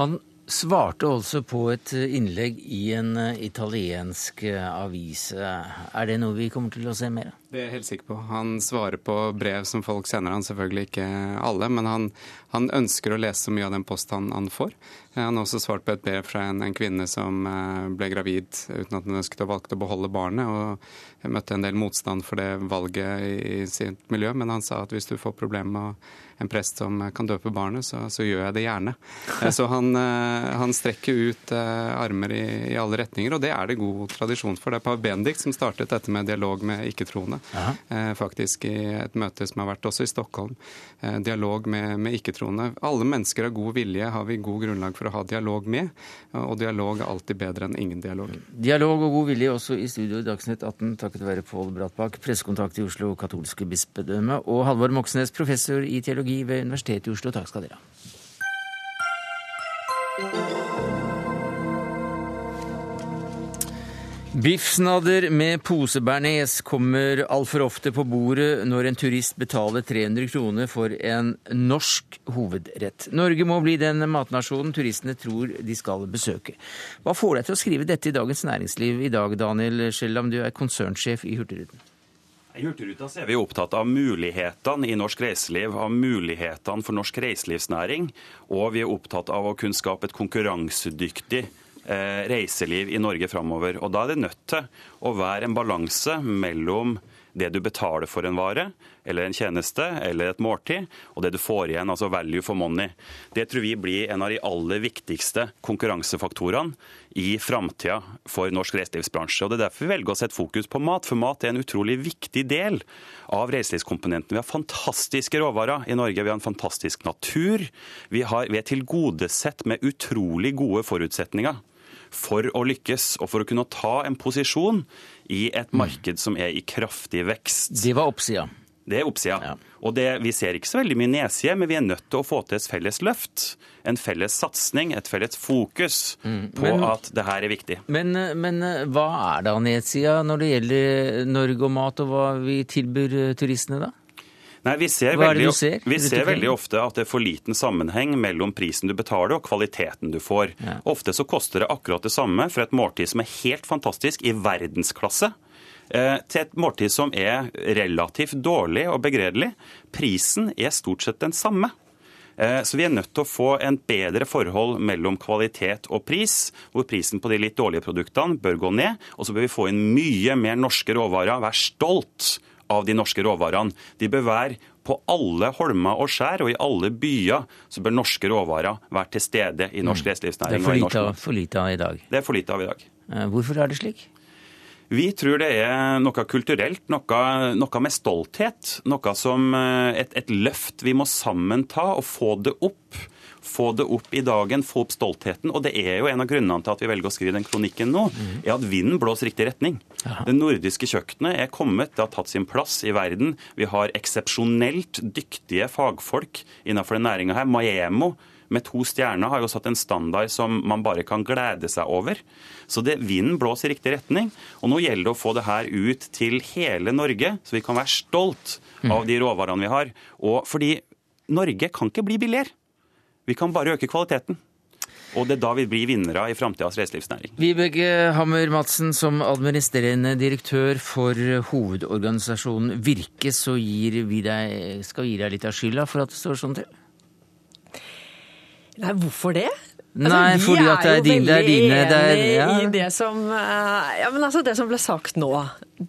Han svarte altså på et innlegg i en eh, italiensk eh, avis. Er det noe vi kommer til å se mer av? Det er jeg helt sikker på. Han svarer på brev som folk sender han, selvfølgelig ikke alle, men han, han ønsker å lese så mye av den post han, han, får. Han har også svart på et brev fra en, en, kvinne som eh, ble gravid uten at hun ønsket å valgte å beholde barnet, og møtte en del motstand for det valget i, i sitt miljø, men han sa at hvis du får problemer med en prest som kan døpe barnet, så, så gjør jeg det gjerne. Eh, så han, eh, han strekker ut armer i, i, alle retninger, og det er det god tradisjon for. Det er Pav Bendik som startet dette med dialog med ikke-troende. Eh, faktisk i et møte som har vært også i Stockholm. Eh, dialog med, med ikke-troende. Alle mennesker av god vilje har vi god grunnlag for å ha dialog med, og dialog er alltid bedre enn ingen dialog. Dialog og god vilje også i studio i Dagsnytt 18, takket være Pål Brattbakk, pressekontakt i Oslo katolske bispedømme, og Halvor Moxnes, professor i teologi ved Universitetet i Oslo. Takk skal dere ha. Biffsnadder med posebearnés kommer altfor ofte på bordet når en turist betaler 300 kroner for en norsk hovedrett. Norge må bli den matnasjonen turistene tror de skal besøke. Hva får deg til å skrive dette i Dagens Næringsliv i dag, Daniel Skjellam, du er konsernsjef i Hurtigruten? I Hurtigruta er vi opptatt av mulighetene i norsk reiseliv, av mulighetene for norsk reiselivsnæring. Og vi er opptatt av å kunne skape et konkurransedyktig Eh, reiseliv i Norge framover. Og da er det nødt til å være en balanse mellom det du betaler for en vare eller en tjeneste eller et måltid, og det du får igjen, altså value for money. Det tror vi blir en av de aller viktigste konkurransefaktorene i framtida for norsk reiselivsbransje. Og Det er derfor vi velger å sette fokus på mat, for mat er en utrolig viktig del av reiselivskomponenten. Vi har fantastiske råvarer i Norge, vi har en fantastisk natur. Vi, har, vi er tilgodesett med utrolig gode forutsetninger for å lykkes og for å kunne ta en posisjon i et marked som er i kraftig vekst. Det var oppsida. Det er oppsida. Ja. Og det, vi ser ikke så veldig mye nedside, men vi er nødt til å få til et felles løft. En felles satsing, et felles fokus mm. på men, at det her er viktig. Men, men hva er da nedsida når det gjelder Norge og mat, og hva vi tilbyr turistene da? Nei, Vi ser, veldig, ser? Vi ser veldig ofte at det er for liten sammenheng mellom prisen du betaler og kvaliteten du får. Ja. Ofte så koster det akkurat det samme for et måltid som er helt fantastisk, i verdensklasse, eh, til et måltid som er relativt dårlig og begredelig. Prisen er stort sett den samme. Eh, så vi er nødt til å få en bedre forhold mellom kvalitet og pris, hvor prisen på de litt dårlige produktene bør gå ned. Og så bør vi få inn mye mer norske råvarer. Vær stolt av de norske råvarene. De bør være på alle holmer og skjær og i alle byer så bør norske råvarer være til stede i norsk Det er for lite, av, mat. for lite av i dag. Det er for lite av i dag. Eh, Hvorfor er det slik? Vi tror det er noe kulturelt, noe, noe med stolthet. Noe som eh, et, et løft vi må sammen ta og få det opp. Få det opp i dagen, få opp stoltheten. Og det er jo en av grunnene til at vi velger å skrive den kronikken nå, er at vinden blåser riktig retning. Det nordiske kjøkkenet er kommet, det har tatt sin plass i verden. Vi har eksepsjonelt dyktige fagfolk innenfor den næringa her. Maemo med to stjerner har jo satt en standard som man bare kan glede seg over. Så det, vinden blåser i riktig retning. Og nå gjelder det å få det her ut til hele Norge, så vi kan være stolt av de råvarene vi har. Og fordi Norge kan ikke bli billigere. Vi kan bare øke kvaliteten. Og det er da vi blir vinnere i framtidas reiselivsnæring. Vibeke Hammer Madsen, som administrerende direktør for hovedorganisasjonen Virke, så vi deg, skal vi gi deg litt av skylda for at det står sånn til? Nei, hvorfor det? Nei, fordi at det er din- det er dine, det er- ja. i det som eh, Ja, men altså, det som ble sagt nå,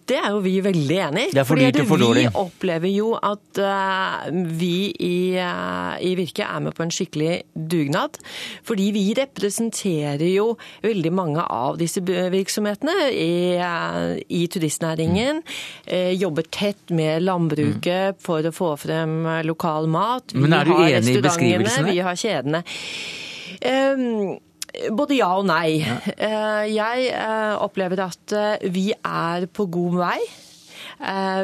det er jo vi veldig enig i. Det er for dyrt og for dårlig. Vi opplever jo at uh, vi i, uh, i Virke er med på en skikkelig dugnad. Fordi vi representerer jo veldig mange av disse virksomhetene i, uh, i turistnæringen. eh, Jobber tett med landbruket for å få frem lokal mat. Men er du enig i beskrivelsene? Vi har kjedene. Både ja og nei. Eh, jeg eh, opplever at eh, vi er på god vei.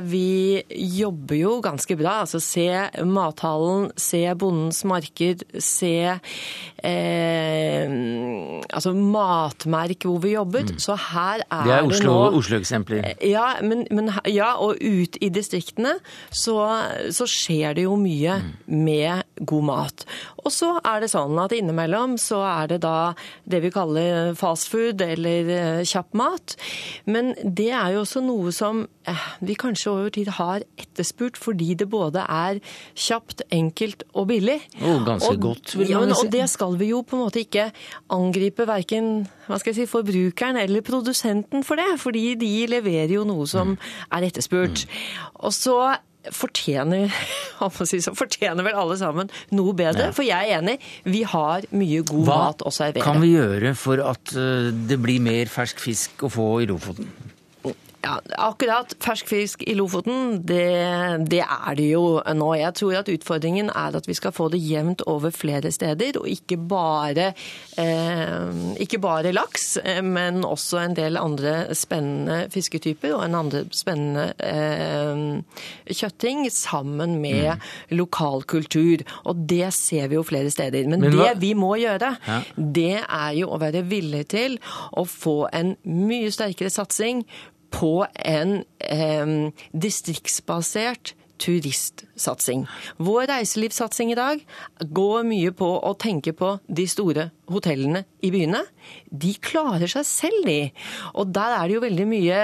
Vi jobber jo ganske bra. altså Se mathallen, se Bondens marked, se eh, altså matmerk hvor vi jobber. Så her er Mm. Det er det Oslo- Oslo-eksempler. ja, men, men, ja, og ut i distriktene så, så skjer det jo mye med god mat. Og så er det sånn at innimellom så er det da det vi kaller fastfood eller eh, kjapp mat. Men det er jo også noe som eh, vi kanskje over tid har etterspurt fordi det både er kjapt, enkelt og billig. Og ganske godt, vil man ja, si. og det skal vi jo på en måte ikke angripe verken hva skal jeg si, forbrukeren eller produsenten for det, fordi de leverer jo noe som er etterspurt. Og så fortjener, hva si, så fortjener vel alle sammen noe bedre, Ja. for jeg er enig, vi har mye god Hva mat å servere. kan vi gjøre for at eh, det blir mer fersk fisk å få i Lofoten? Ja, akkurat fersk fisk i Lofoten, det, det er det jo nå. Jeg tror at utfordringen er at vi skal få det jevnt over flere steder, og ikke bare, eh, ikke bare laks, eh, men også en del andre spennende fisketyper og en andre spennende eh, kjøtting sammen med lokal kultur. Og det ser vi jo flere steder. Men, Men det vi må gjøre, Ja. det er jo å være villig til å få en mye sterkere satsing på en eh, distriktsbasert turistsatsing. Vår reiselivssatsing i dag går mye på å tenke på de store hotellene i byene. De klarer seg selv, de. Og der er det jo veldig mye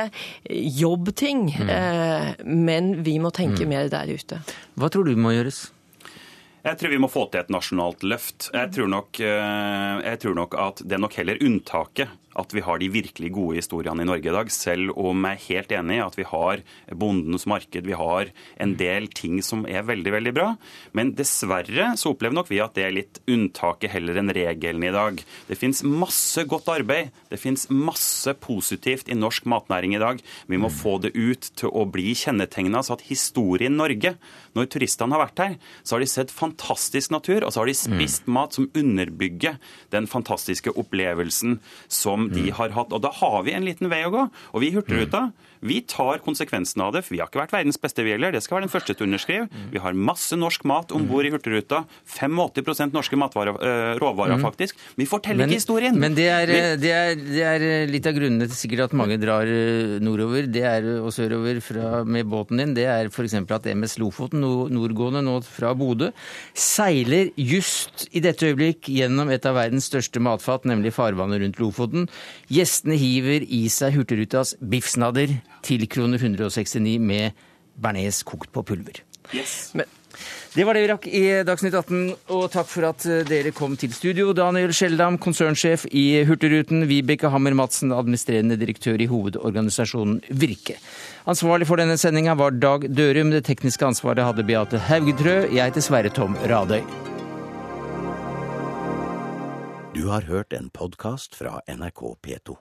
jobbting. Eh, men vi må tenke mer der ute. Hva tror du må gjøres? Jeg tror vi må få til et nasjonalt løft. Jeg tror, nok, eh, jeg tror nok at det er nok heller unntaket at vi har de virkelig gode historiene i Norge i dag, selv om jeg er helt enig i at vi har bondens marked, vi har en del ting som er veldig, veldig bra. Men dessverre så opplever nok vi at det er litt unntaket heller enn regelen i dag. Det fins masse godt arbeid, det fins masse positivt i norsk matnæring i dag. Vi må få det ut til å bli kjennetegna så at historien Norge, når turistene har vært her, så har de sett fantastisk natur, og så har de spist mat som underbygger den fantastiske opplevelsen som de har hatt. Og da har vi en liten vei å gå. Og vi i Hurtigruta vi tar konsekvensen av det, for vi har ikke vært verdens beste vi heller. Det skal være den første til å underskrive. Vi har masse norsk mat om bord i Hurtigruta. 85% norske matvarer, eh, råvarer, Mm. faktisk. Vi forteller Men, ikke historien. men det er, Vi- det, er, det er litt av grunnene til sikkert at mange drar eh, nordover det er, og sørover fra, med båten din. Det er f.eks. at MS Lofoten, nordgående nå fra Bodø, seiler just i dette øyeblikk gjennom et av verdens største matfat, nemlig farvannet rundt Lofoten. Gjestene hiver i seg Hurtigrutas biffsnadder til kroner 169 med bearnés kokt på pulver. Yes. Men, Det var det vi rakk i Dagsnytt 18, og takk for at eh, dere kom til studio. Daniel Skjeldam, konsernsjef i Hurtigruten. Vibeke Hammer Madsen, administrerende direktør i hovedorganisasjonen Virke. Ansvarlig for denne sendinga var Dag Dørum. Det tekniske ansvaret hadde Beate Haugetrø. Jeg heter Sverre Tom Radøy. Du har hørt en podkast fra NRK P2.